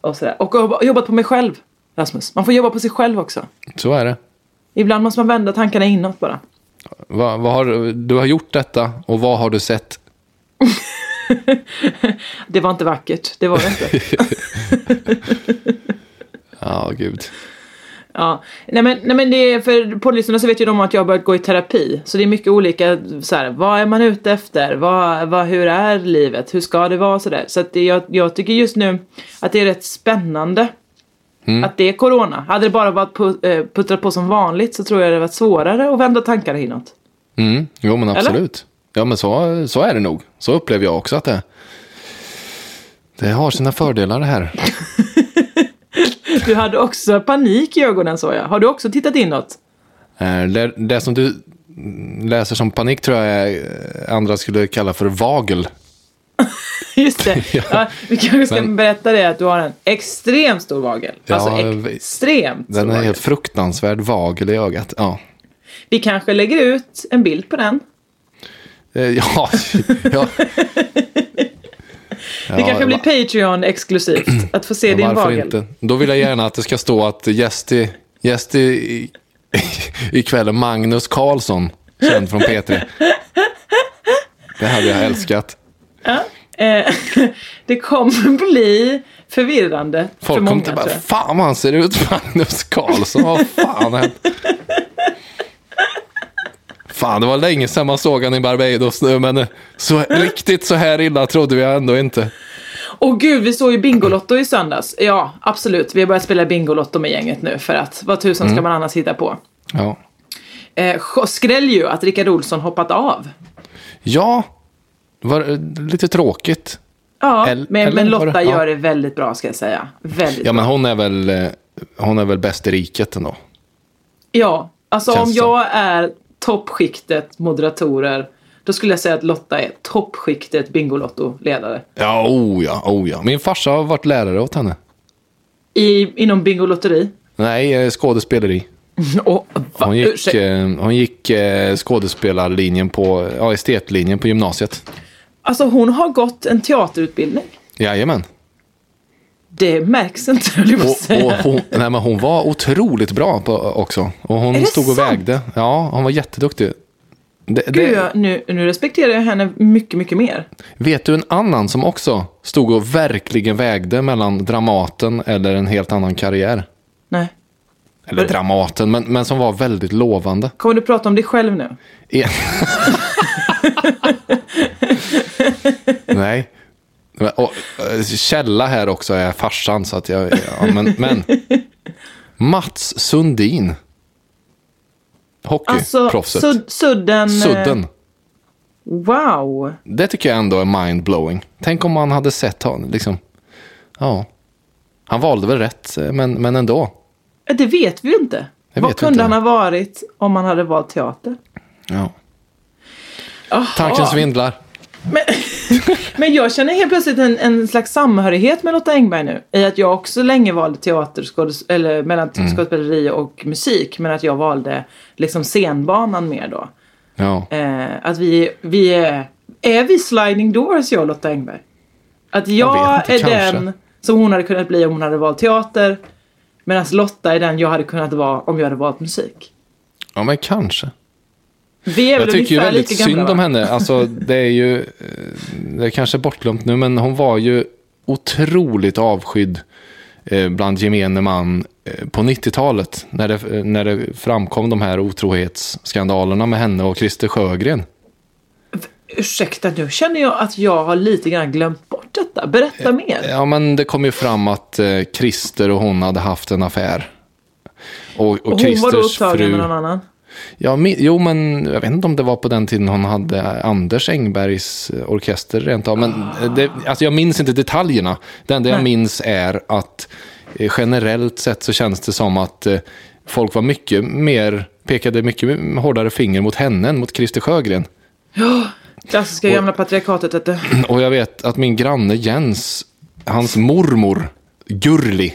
och, så där. och har jobbat på mig själv, Rasmus. Man får jobba på sig själv också. Så är det. Ibland måste man vända tankarna inåt bara. Vad, vad har, du har gjort detta och vad har du sett? Det var inte vackert, det var det inte. Ja, gud. Ja, nej men, nej men det är, för poddlyssnarna så vet ju de att jag har börjat gå i terapi. Så det är mycket olika, så här, vad är man ute efter? Vad, vad, hur är livet? Hur ska det vara? Så, där. så att det, jag, jag tycker just nu att det är rätt spännande. Att det är corona. Hade det bara varit eh, puttrat på som vanligt så tror jag det varit svårare att vända tankarna inåt. Mm, jo men absolut. Ja men så, så är det nog. Så upplever jag också att det Det har sina fördelar det här. Du hade också panik i ögonen så jag. Har du också tittat inåt? Eh, Det, det som du läser som panik tror jag eh, andra skulle kalla för vagel. Just det. ja. vi kanske ska Men- berätta det att du har en extremt stor vagel. Ja, alltså vi- extremt Den är helt fruktansvärd vagel i ögat. Ja, Vi kanske lägger ut en bild på den. Eh, ja, ja. Det kanske blir Patreon exklusivt att få se Ja, din vagel. inte? Då vill jag gärna att det ska stå att gäst i, gäst i, i, ikväll är Magnus Karlsson, känd från P3. Det hade jag älskat. Eh, det kommer bli förvirrande för Folk många kommer inte bara, fan vad han ser ut, Magnus Karlsson, vad fan har hänt? Fan, det var länge sedan man såg han i Barbados nu, men så, riktigt så här illa trodde vi ändå inte. Åh gud, vi såg ju Bingolotto i söndags. Ja, absolut. Vi har börjat spela Bingolotto med gänget nu för att vad tusan Mm. ska man annars hitta på? Ja, Eh, skräll ju att Rickard Olsson hoppat av. ja det var eh, lite tråkigt. Ja, El- men, eller men var Lotta det- gör det väldigt bra ska jag säga. Väldigt Ja, men bra. hon är väl, eh, hon är väl bäst i riket ändå. Ja, alltså Känns om så. jag är toppskiktet moderatorer, då skulle jag säga att Lotta är toppskiktet Bingolotto-ledare. Ja, oh ja, oh ja. Min farsa har varit lärare åt henne. I, inom Bingolotteri. Nej, eh, skådespeleri. Va, Hon gick, ursäkta. eh, hon gick eh, skådespelarlinjen på, ja, estetlinjen på gymnasiet. Alltså hon har gått en teaterutbildning. Jajamän. Det märks inte, höll jag på att Och, säga. och hon, nej, men hon var otroligt bra på, också. Och hon Är det stod och sant? vägde. Ja, hon var jätteduktig. Det, Gud, det, jag, nu, nu respekterar jag henne mycket, mycket mer. vet du en annan som också stod och verkligen vägde mellan Dramaten eller en helt annan karriär? Nej. Eller Dramaten, men, men som var väldigt lovande. Kommer du prata om dig själv nu? En... Nej. Och, eh, källa här också är farsan, så att jag... Ja, men, men Mats Sundin. Alltså, Hockeyproffset. sud, sudden... eh, Sudden. Wow. Det tycker jag ändå är mind-blowing. Tänk om man hade sett honom, liksom. Ja. Han valde väl rätt, men, men ändå. Eh, Det vet vi ju inte. Vad vet vi kunde inte. han ha varit om han hade valt teater? Ja. Jaha. Tanken svindlar. Men jag känner helt plötsligt en, en slags samhörighet med Lotta Engberg nu. I att jag också länge valde teater, skådes- eller mellan Mm. skådespeleri och musik. Men att jag valde liksom scenbanan mer då. Ja. Eh, att vi, vi är, är vi sliding doors jag och Lotta Engberg? Att jag, Jag inte, är kanske. den som hon hade kunnat bli om hon hade valt teater. Medan Lotta är den jag hade kunnat vara om jag hade valt musik. ja, men kanske. Vi är väl Jag tycker ju väldigt lika synd om henne. Alltså, det är ju, eh, det är kanske bortglömt nu, men hon var ju otroligt avskydd eh, bland gemene man eh, på 90-talet. När det, när det framkom de här otrohetsskandalerna med henne och Christer Sjögren. Ursäkta, nu känner jag att jag har lite grann glömt bort detta. Berätta mer. Ja, men det kom ju fram att eh, Christer och hon hade haft en affär. Och, och, Och hon var då Christers upptagen fru... med någon annan. Ja, jo, men jag vet inte om det var på den tiden hon hade Anders Engbergs orkester rent av. Men eh, det, alltså jag minns inte detaljerna. Det enda jag minns är att eh, generellt sett så känns det som att eh, folk var mycket mer, pekade mycket hårdare finger mot henne än mot Christer Sjögren. Klassiska gamla patriarkatet. Och jag vet att min granne Jens, hans mormor, Gurli,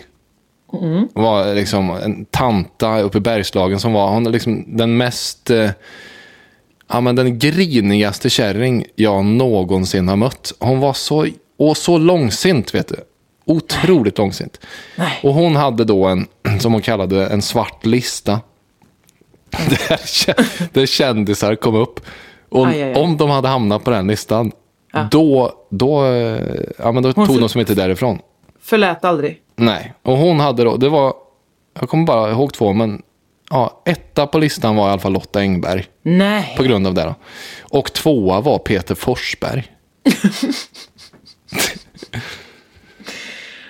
var liksom en tanta uppe i Bergslagen som var hon liksom den mest, eh, ja men den grinigaste kärring jag någonsin har mött. Hon var så, och så långsint vet du. Otroligt långsint. Nej. Och hon hade då en, som hon kallade en svart lista. Där, kä- där kändisar kom upp. Och Aj, aj, aj. om de hade hamnat på den listan, då, då, eh, ja, men då Hon tog de som inte därifrån. Förlät aldrig. Nej, och hon hade då, det var, jag kommer bara ihåg två, men ja, etta på listan var i alla fall Lotta Engberg. Nej. På grund av det då. Och tvåa var Peter Forsberg.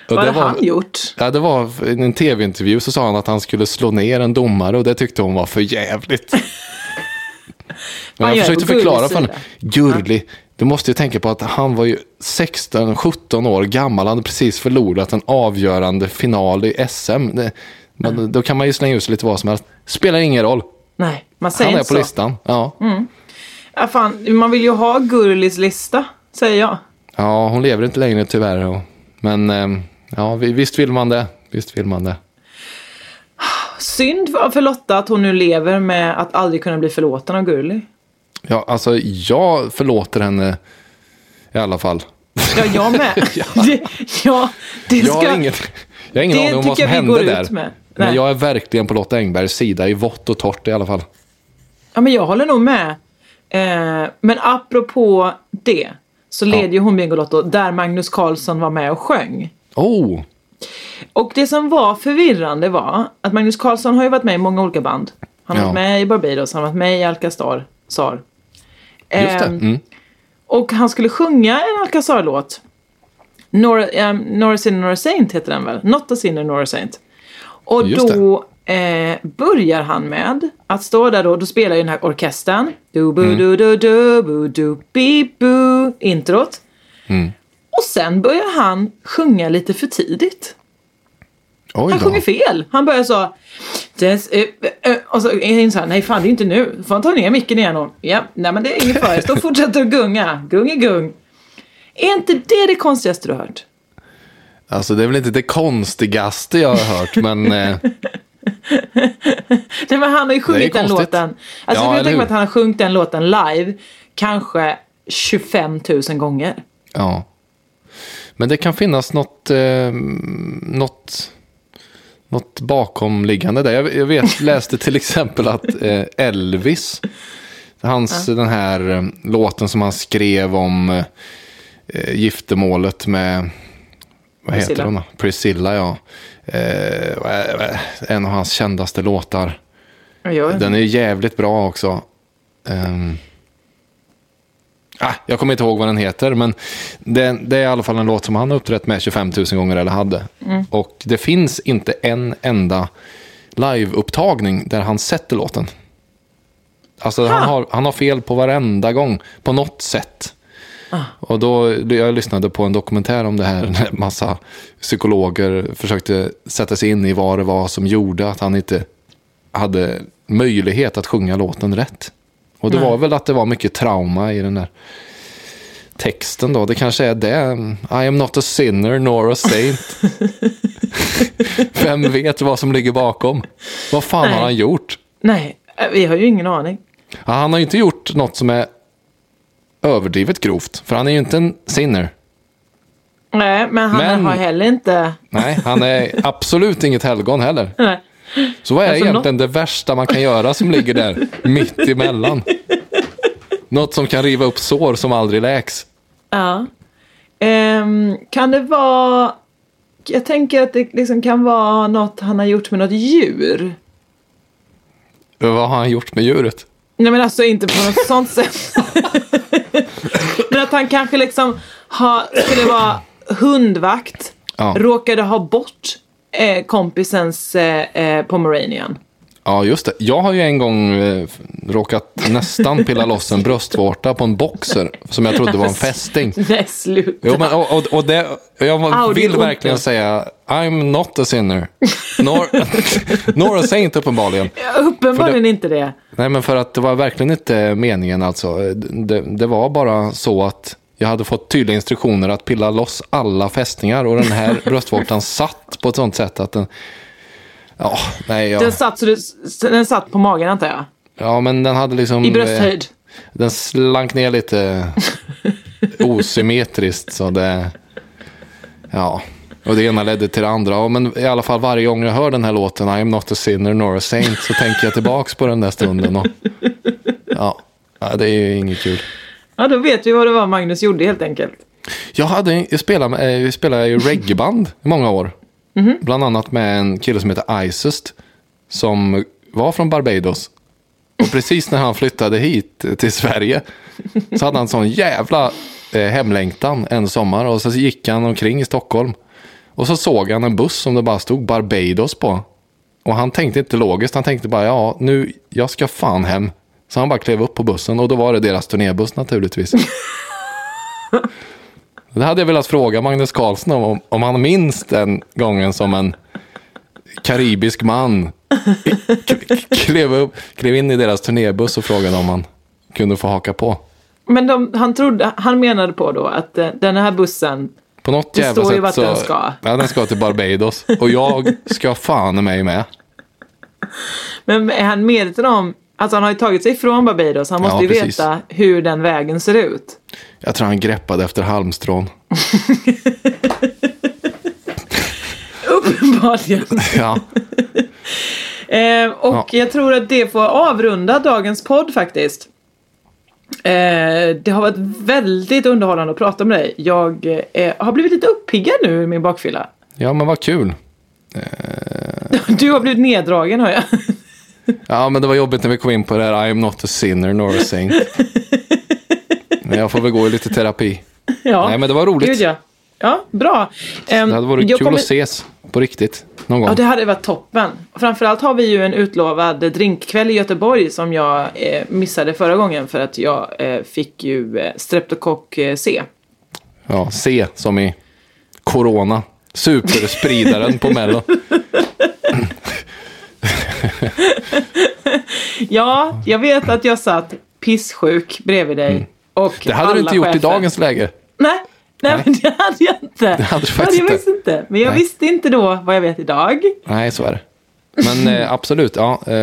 Vad hade han gjort? Ja, det var en tv-intervju så sa han att han skulle slå ner en domare och det tyckte hon var för jävligt. Men jag försökte förklara för henne. sida. Gurli, du måste ju tänka på att han var ju 16-17 år gammal. Han hade precis förlorat en avgörande final i SM. Det, men, Då kan man ju slänga ut sig lite vad som helst. Spelar ingen roll. Nej, man säger Han är på så. listan. Ja. Ja, fan, man vill ju ha Gurlis lista, säger jag. ja, hon lever inte längre tyvärr. Men ehm, ja, vi- visst vill man det. Visst vill man det. Synd för Lotta att hon nu lever med att aldrig kunna bli förlåten av Gurli. Ja, alltså jag förlåter henne i alla fall. Ja, jag med. det, ja, det Jag ska... har ingen, jag har ingen det aning om vad som jag hände där. med. Men jag är verkligen på Lotta Engbergs sida i vått och torrt i alla fall. Ja, men jag håller nog med. Eh, men apropå det så leder ju hon Bingolotto där Magnus Carlsson var med och sjöng. Oh, Och det som var förvirrande var att Magnus Carlsson har ju varit med i många olika band. Han har Ja. varit med i Barbados, han har varit med i Alcazar. Sar. Just det. Ehm, Mm. Och han skulle sjunga en Alcazar-låt. Nor, um, Nora Sinner Nora Saint heter den väl? Not a Sinner Nora Saint. Och Just då eh, börjar han med att stå där då, då spelar ju den här orkestern. Du bu Mm. du du du bu du bi bu introt. Mm. Och sen börjar han sjunga lite för tidigt. Han då. sjunger fel. Han börjar så... Des, eh, eh, och så är han så här, nej fan det är inte nu. Får han ta ner micken igen och... Ja, nej men det är ingen fara. Stå och fortsätter att gunga. Gung Är inte det det konstigaste du har hört? Alltså det är väl inte det konstigaste jag har hört, men eh, Nej men han har ju sjungit den låten. Alltså Ja, jag kan tänka mig att han har sjungit den låten live. Kanske 25 000 gånger. ja. Men det kan finnas något, eh, något, något bakomliggande där. Jag, jag vet, läste till exempel att eh, Elvis, hans, den här eh, låten som han skrev om eh, giftermålet med, vad heter Priscilla. hon då? Priscilla, ja. Eh, en av hans kändaste låtar. Den är jävligt bra också. Um, ah, jag kommer inte ihåg vad den heter, men det, det är i alla fall en låt som han har uppträtt med 25 000 gånger eller hade. Och det finns inte en enda liveupptagning där han sätter låten. Alltså han har, han har fel på varenda gång, på något sätt. Ah. Och då, jag lyssnade på en dokumentär om det här, när massa psykologer försökte sätta sig in i vad det var som gjorde att han inte hade möjlighet att sjunga låten rätt. Och det Nej. var väl att det var mycket trauma i den där texten då. Det kanske är det. I am not a sinner nor a saint. Vem vet vad som ligger bakom? Vad fan Nej. har han gjort? Nej, vi har ju ingen aning. Ja, han har ju inte gjort något som är överdrivet grovt. För han är ju inte en sinner. Nej, men han Men- har heller inte... Nej, han är absolut inget helgon heller. Nej. Så vad är Alltså, egentligen det värsta man kan göra som ligger där mitt emellan? Något som kan riva upp sår som aldrig läks. Ja. Ehm, kan det vara... Jag tänker att det liksom kan vara något han har gjort med något djur. Vad har han gjort med djuret? Nej men alltså inte på något sånt sätt. men att han kanske liksom har, skulle vara hundvakt, Ja. råkade ha bort eh, kompisens eh, eh, pomeranian. Ja, just det. Jag har ju en gång eh, råkat nästan pilla loss en bröstvårta på en boxer som jag trodde var en fästing. Nej, sluta. Jo, men, och, och, och det, jag det vill ont. verkligen säga I'm not a sinner. Nor, nor a saint uppenbarligen. Uppenbarligen inte det. Nej, men för att det var verkligen inte meningen alltså. Det, det var bara så att jag hade fått tydliga instruktioner att pilla loss alla fästingar och den här bröstvårtan satt på ett sånt sätt att den... Ja, nej, ja. Den, satt, så du, den satt på magen antar jag. ja men den hade liksom... I brösthöjd. eh, Den slank ner lite osymmetriskt så det... Ja, och det ena ledde till det andra. Ja, men i alla fall varje gång jag hör den här låten, I am not a sinner nor a saint, så tänker jag tillbaks på den där stunden. Och, ja, det är ju inget kul. Ja, då vet vi vad det var Magnus gjorde helt enkelt. Jag, hade, jag spelade, eh, jag spelade ju reggaeband i många år. Bland annat med en kille som heter Isust. Som var från Barbados. Och precis när han flyttade hit till Sverige. Så hade han sån jävla eh, hemlängtan en sommar. Och så gick han omkring i Stockholm. Och så såg han en buss som det bara stod Barbados på. Och han tänkte inte logiskt. Han tänkte bara ja nu jag ska fan hem. Så han bara klev upp på bussen. Och då var det deras turnébuss naturligtvis. Det hade jag velat fråga Magnus Carlsson om, om han minns den gången som en karibisk man klev, upp, klev in i deras turnébuss och frågade om han kunde få haka på. Men de, han, trodde, han menade på då att eh, den här bussen, På något Det jävla står ju vart så... den ska. Ja, den ska till Barbados. Och jag ska fan mig med. men är han medveten om, alltså han har ju tagit sig från Barbados, han måste Ja, ju precis. veta hur den vägen ser ut. Jag tror han greppade efter halmstrån. Uppenbarligen. Ja, Eh, och Ja. jag tror att det får avrunda dagens podd faktiskt. Eh, det har varit väldigt underhållande att prata med dig. Jag eh, har blivit lite uppiggad nu i min bakfylla. ja men vad kul. Du har blivit neddragen hör jag. Ja, men det var jobbigt när vi kom in på det här I am not a sinner nor a saint. Men jag får väl gå i lite terapi. Ja. Nej, men det var roligt. Gud, ja. ja, bra. Ehm, Det hade varit kul kommer- att ses på riktigt någon gång. Ja, det hade varit toppen. Framförallt har vi ju en utlovad drinkkväll i Göteborg som jag eh, missade förra gången för att jag eh, fick ju eh, streptokock eh, C. Ja, C som i Corona. Superspridaren på Mello. Ja, jag vet att jag satt pissjuk bredvid dig. Och Mm. Det hade du inte gjort i chefer. dagens läge. Nej, nej, Nej. men det hade jag inte. Det hade du faktiskt hade jag inte. inte. Men jag Nej. visste inte då vad jag vet idag. Nej, så är det. Men eh, absolut, ja. Eh,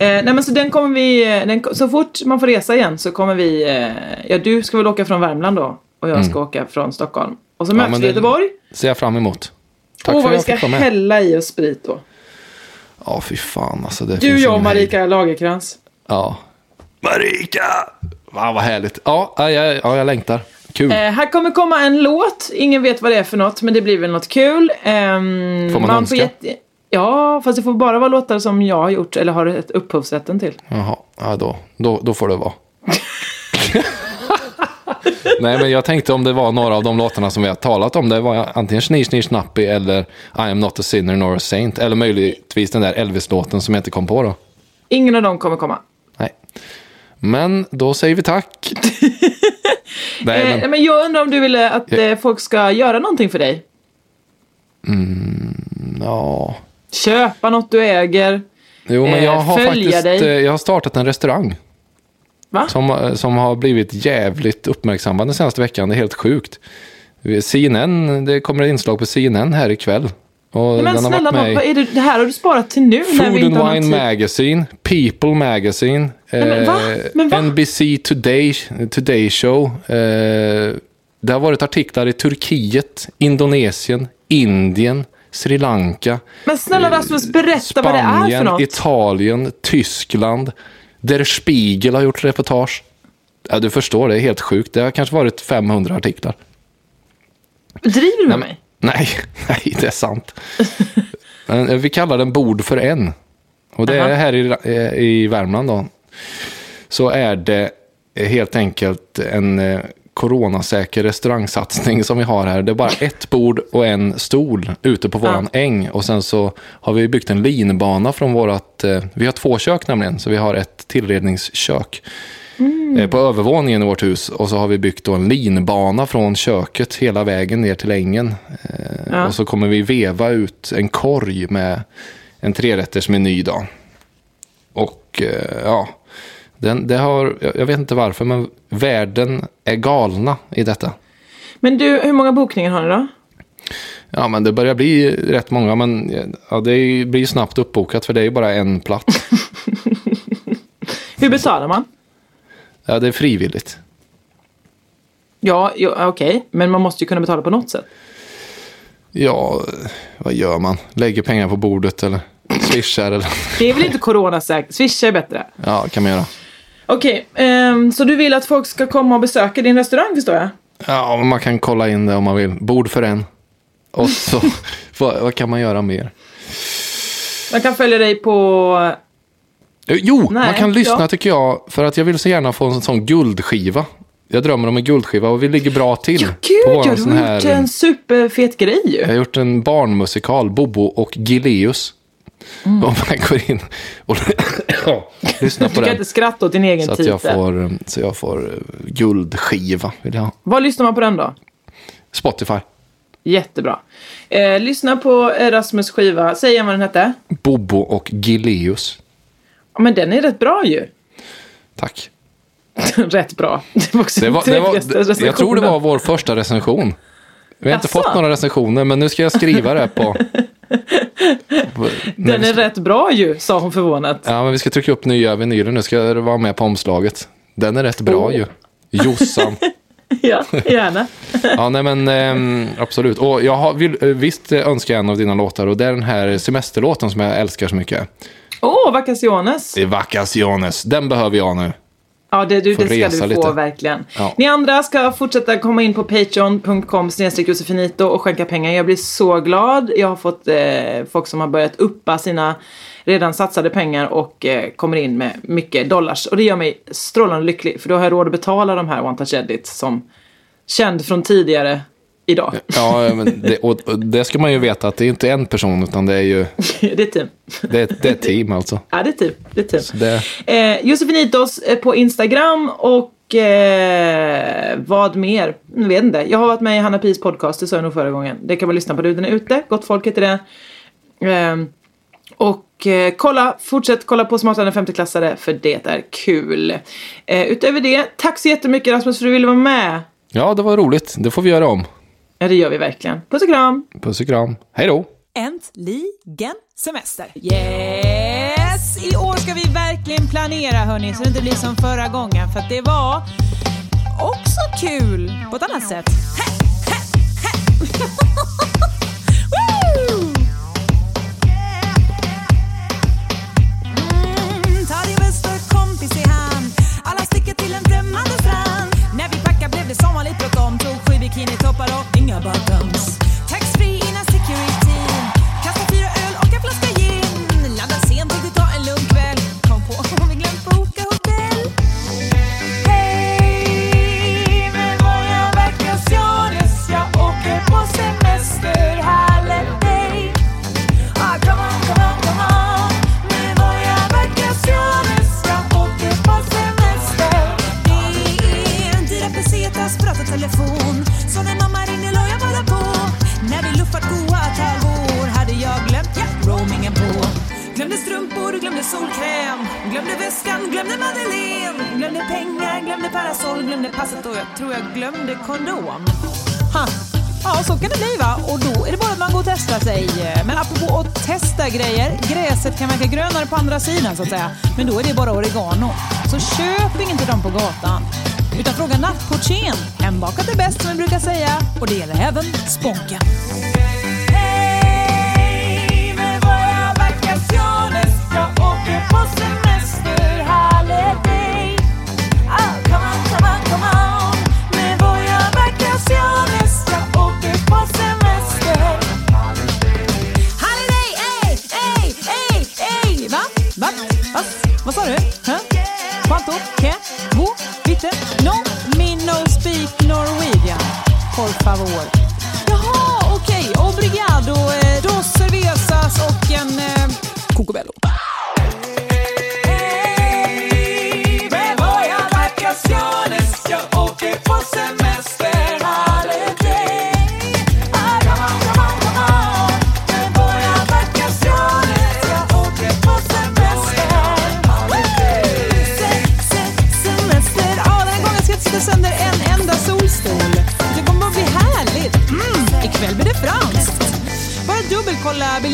Eh, nej men så den kommer vi, eh, den, så fort man får resa igen så kommer vi, eh, ja du ska väl åka från Värmland då och jag ska åka från Stockholm. Och så Mm. Ja, möts vi i Göteborg. ser jag fram emot. Tack Åh för att vi jag ska fick vara med. hälla i oss sprit då. Ja, fy fan alltså. Det Du, jag och. Marika Lagerkrans. Ja. Marika! Va, vad härligt. Ja, ja, ja, ja, jag längtar. Kul. Eh, här kommer komma en låt, ingen vet vad det är för något men det blir väl något kul. Ehm, Får man önska? Ja, fast det får bara vara låtar som jag har gjort eller har ett upphovsrätten till. Jaha, ja, då, då, då får det vara. Nej, men jag tänkte om det var några av de låtarna som vi har talat om. Det var antingen Schnish Schnish Snappi eller I am not a sinner nor a saint. Eller möjligtvis den där Elvis-låten som jag inte kom på då. Ingen av dem kommer komma. Nej, Men då säger vi tack. Nej, Eh, men, men jag undrar om du ville att eh, folk ska göra någonting för dig? ja. Köpa något du äger? Jo, men Eh, jag har följa faktiskt dig. eh, jag har startat en restaurang. Va? Som, eh, som har blivit jävligt uppmärksammad den senaste veckan. Det är helt sjukt. CNN, det kommer ett inslag på CNN här ikväll. Och Nej, men snälla, vad, är det, det här har du sparat till nu när Food vi inte har and Wine. Magazine, People Magazine, men va? eh, Men va? NBC Today, Today Show. Eh, det har varit artiklar i Turkiet, Indonesien, Indien, Sri Lanka, Men snälla Rasmus, berätta vad det är för Spanien, något. Italien, Tyskland. Der Spiegel har gjort reportage. Ja, du förstår, det är helt sjukt. Det har kanske varit 500 artiklar. Driver du med mig? Nej, nej, det är sant. Eh, vi kallar den Bord för en. Och det är här i, eh, i Värmland då. Så är det helt enkelt en eh, coronasäker restaurangsatsning som vi har här. Det är bara ett bord och en stol ute på våran äng. Och sen så har vi byggt en linbana från vårat... eh, Vi har två kök nämligen, så vi har ett tillredningskök. eh, På övervåningen i vårt hus. Och så har vi byggt en linbana från köket hela vägen ner till ängen. Eh, Ja. Och så kommer vi veva ut en korg med en trerättersmeny då. Och eh, ja, den, det har, jag vet inte varför, men världen är galna i detta. Men du, hur många bokningar har ni då? Ja, men det börjar bli rätt många, men ja, det blir snabbt uppbokat för det är ju bara en plats. Hur betalar man? Ja, det är frivilligt. Ja, ja okej, men man måste ju kunna betala på något sätt. Ja, vad gör man? Lägger pengar på bordet eller swishar eller? Det är väl inte coronasäkert? Swisha är bättre. Ja, kan man göra. Okej, ehm, så du vill att folk ska komma och besöka din restaurang förstår jag? Ja, men man kan kolla in det om man vill. Bord för en. Och så, vad, vad kan man göra mer? Man kan följa dig på... Eh, Jo, Nej, man kan lyssna ja. tycker jag. För att jag vill så gärna få en sån guldskiva. Jag drömmer om en guldskiva och vi ligger bra till. Gud, på ja, du har här, gjort en superfet grej ju. Jag har gjort en barnmusikal, Bobo och Gileus. Mm. Om man går in och lyssnar Du på kan den. inte skratta åt din egen Så att titel. jag får, så jag får eh, guldskiva. Vill jag. Var lyssnar man på den då? Spotify. Jättebra. Eh, lyssna på Rasmus skiva. Säg igen vad den hette. Bobo och Gileus. Ja, men den är rätt bra ju. Tack. rätt bra. Det var också Det var, det var, jag tror det var vår första recension. Vi har inte Jaså? fått några recensioner, men nu ska jag skriva det på... Den är ska- rätt bra ju, sa hon förvånat. Ja, men vi ska trycka upp nya vinyler. Nu ska jag vara med på omslaget. Den är rätt bra Oh. ju. Jossan. Ja, gärna. Ja, nej men ehm, absolut. Och jag har, vill, visst önskar jag en av dina låtar och det är den här semesterlåten som jag älskar så mycket. Åh, oh, Vacaciones. Det är Vacaciones. Den behöver jag nu. Ja, det, du, det ska du få lite. verkligen. Ja. Ni andra ska fortsätta komma in på patreon.com josefinito och skänka pengar. Jag blir så glad. Jag har fått eh, folk som har börjat uppa sina redan satsade pengar och eh, kommer in med mycket dollars. Och det gör mig strålande lycklig för då har jag råd att betala de här One Touch Edit som känd från tidigare idag. Ja, men det, och, och det ska man ju veta att det är inte en person utan det är ju det är team. det, det är ett team alltså. Ja, det är team. Det är team. Så det, Eh, Josefinitos eh, på Instagram och eh, vad mer? Jag vet inte. Jag har varit med i Hanna Pis podcast, det sa jag nog förra gången. Det kan man lyssna på nu, den är ute. Gott folk heter det. Eh, och eh, kolla, fortsätt kolla på Smartare än 50-klassare för det är kul. Eh, utöver det, tack så jättemycket Rasmus för att du ville vara med. ja, det var roligt. Det får vi göra om. Ja, det gör vi verkligen. Puss och kram! Puss och kram. Hej då! Äntligen semester! Yes! I år ska vi verkligen planera hörni, så det inte blir som förra gången. För att det var också kul på ett annat sätt. Woo! bikinitoppar och inga bottoms. Taxfree innan security. Kasta fyra öl och en flaska gin. Ladda sent, tänkte ta en lugn kväll. Kom på om vi glömt boka hotell. Hej, med några veckors jonis. Jag åker på semester, här med dig. Ah, come on, come on, come on. Med några veckors jonis. Jag åker på semester. Det är en dyra pesetas, prata telefon. När mamma ringde la jag bara på. När vi luffat goa ett hade jag glömt, ja, roamingen på. Glömde strumpor, glömde solkräm, glömde väskan, glömde Madeleine. Glömde pengar, glömde parasoll, glömde passet och jag tror jag glömde kondom. Ha. Ja, så kan det bli va. Och då är det bara att man går och testar sig. Men apropå att testa grejer. Gräset kan verka grönare på andra sidan så att säga. Men då är det bara oregano. Så köp inget till dem på gatan. Utan fråga nattportieren. Hembakat är bäst som vi brukar säga. Och det gäller även Sponken. Hej, med våra vacaciones. Jag åker på semester, holiday. Ah, come on, come on, come on. Med våra vacaciones. Jag åker på semester. Holiday, ey, ey, ey, ey. Va? Va? Va? Vad sa du? Huh? Quanto? Que? Wo? Bitte? Por favor. Jaha, okej. Obrigado. eh, Dos cervezas och en eh, Cocobello.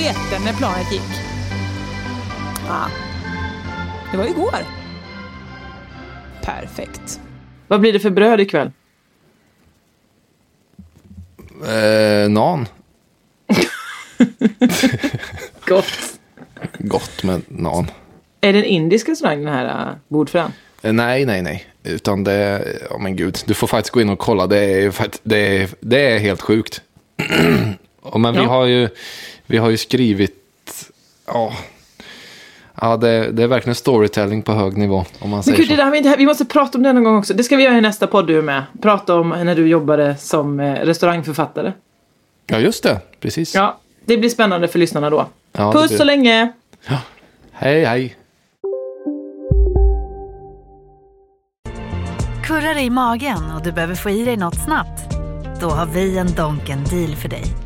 Biljetten när planet gick. Ah. Det var igår. Perfekt. Vad blir det för bröd ikväll? Eh, nan. Gott. Gott med nan. Är det en indisk restaurang den här uh, bordfrön? Eh, nej, nej, nej. Utan det, ja men gud, du får faktiskt gå in och kolla. Det är, det är, det är helt sjukt. Och men vi Ja. har ju, vi har ju skrivit, ja, ja det, det är verkligen storytelling på hög nivå. Om man Men säger gud, det där vi, inte, vi måste prata om det någon gång också. Det ska vi göra i nästa podd du med. Prata om när du jobbade som eh, restaurangförfattare. Ja, just det. Precis. Ja, det blir spännande för lyssnarna då. Ja, Puss blir- så länge! Hej, hej. Kurrar i magen och du behöver få i dig något snabbt? Då har vi en Donken deal för dig.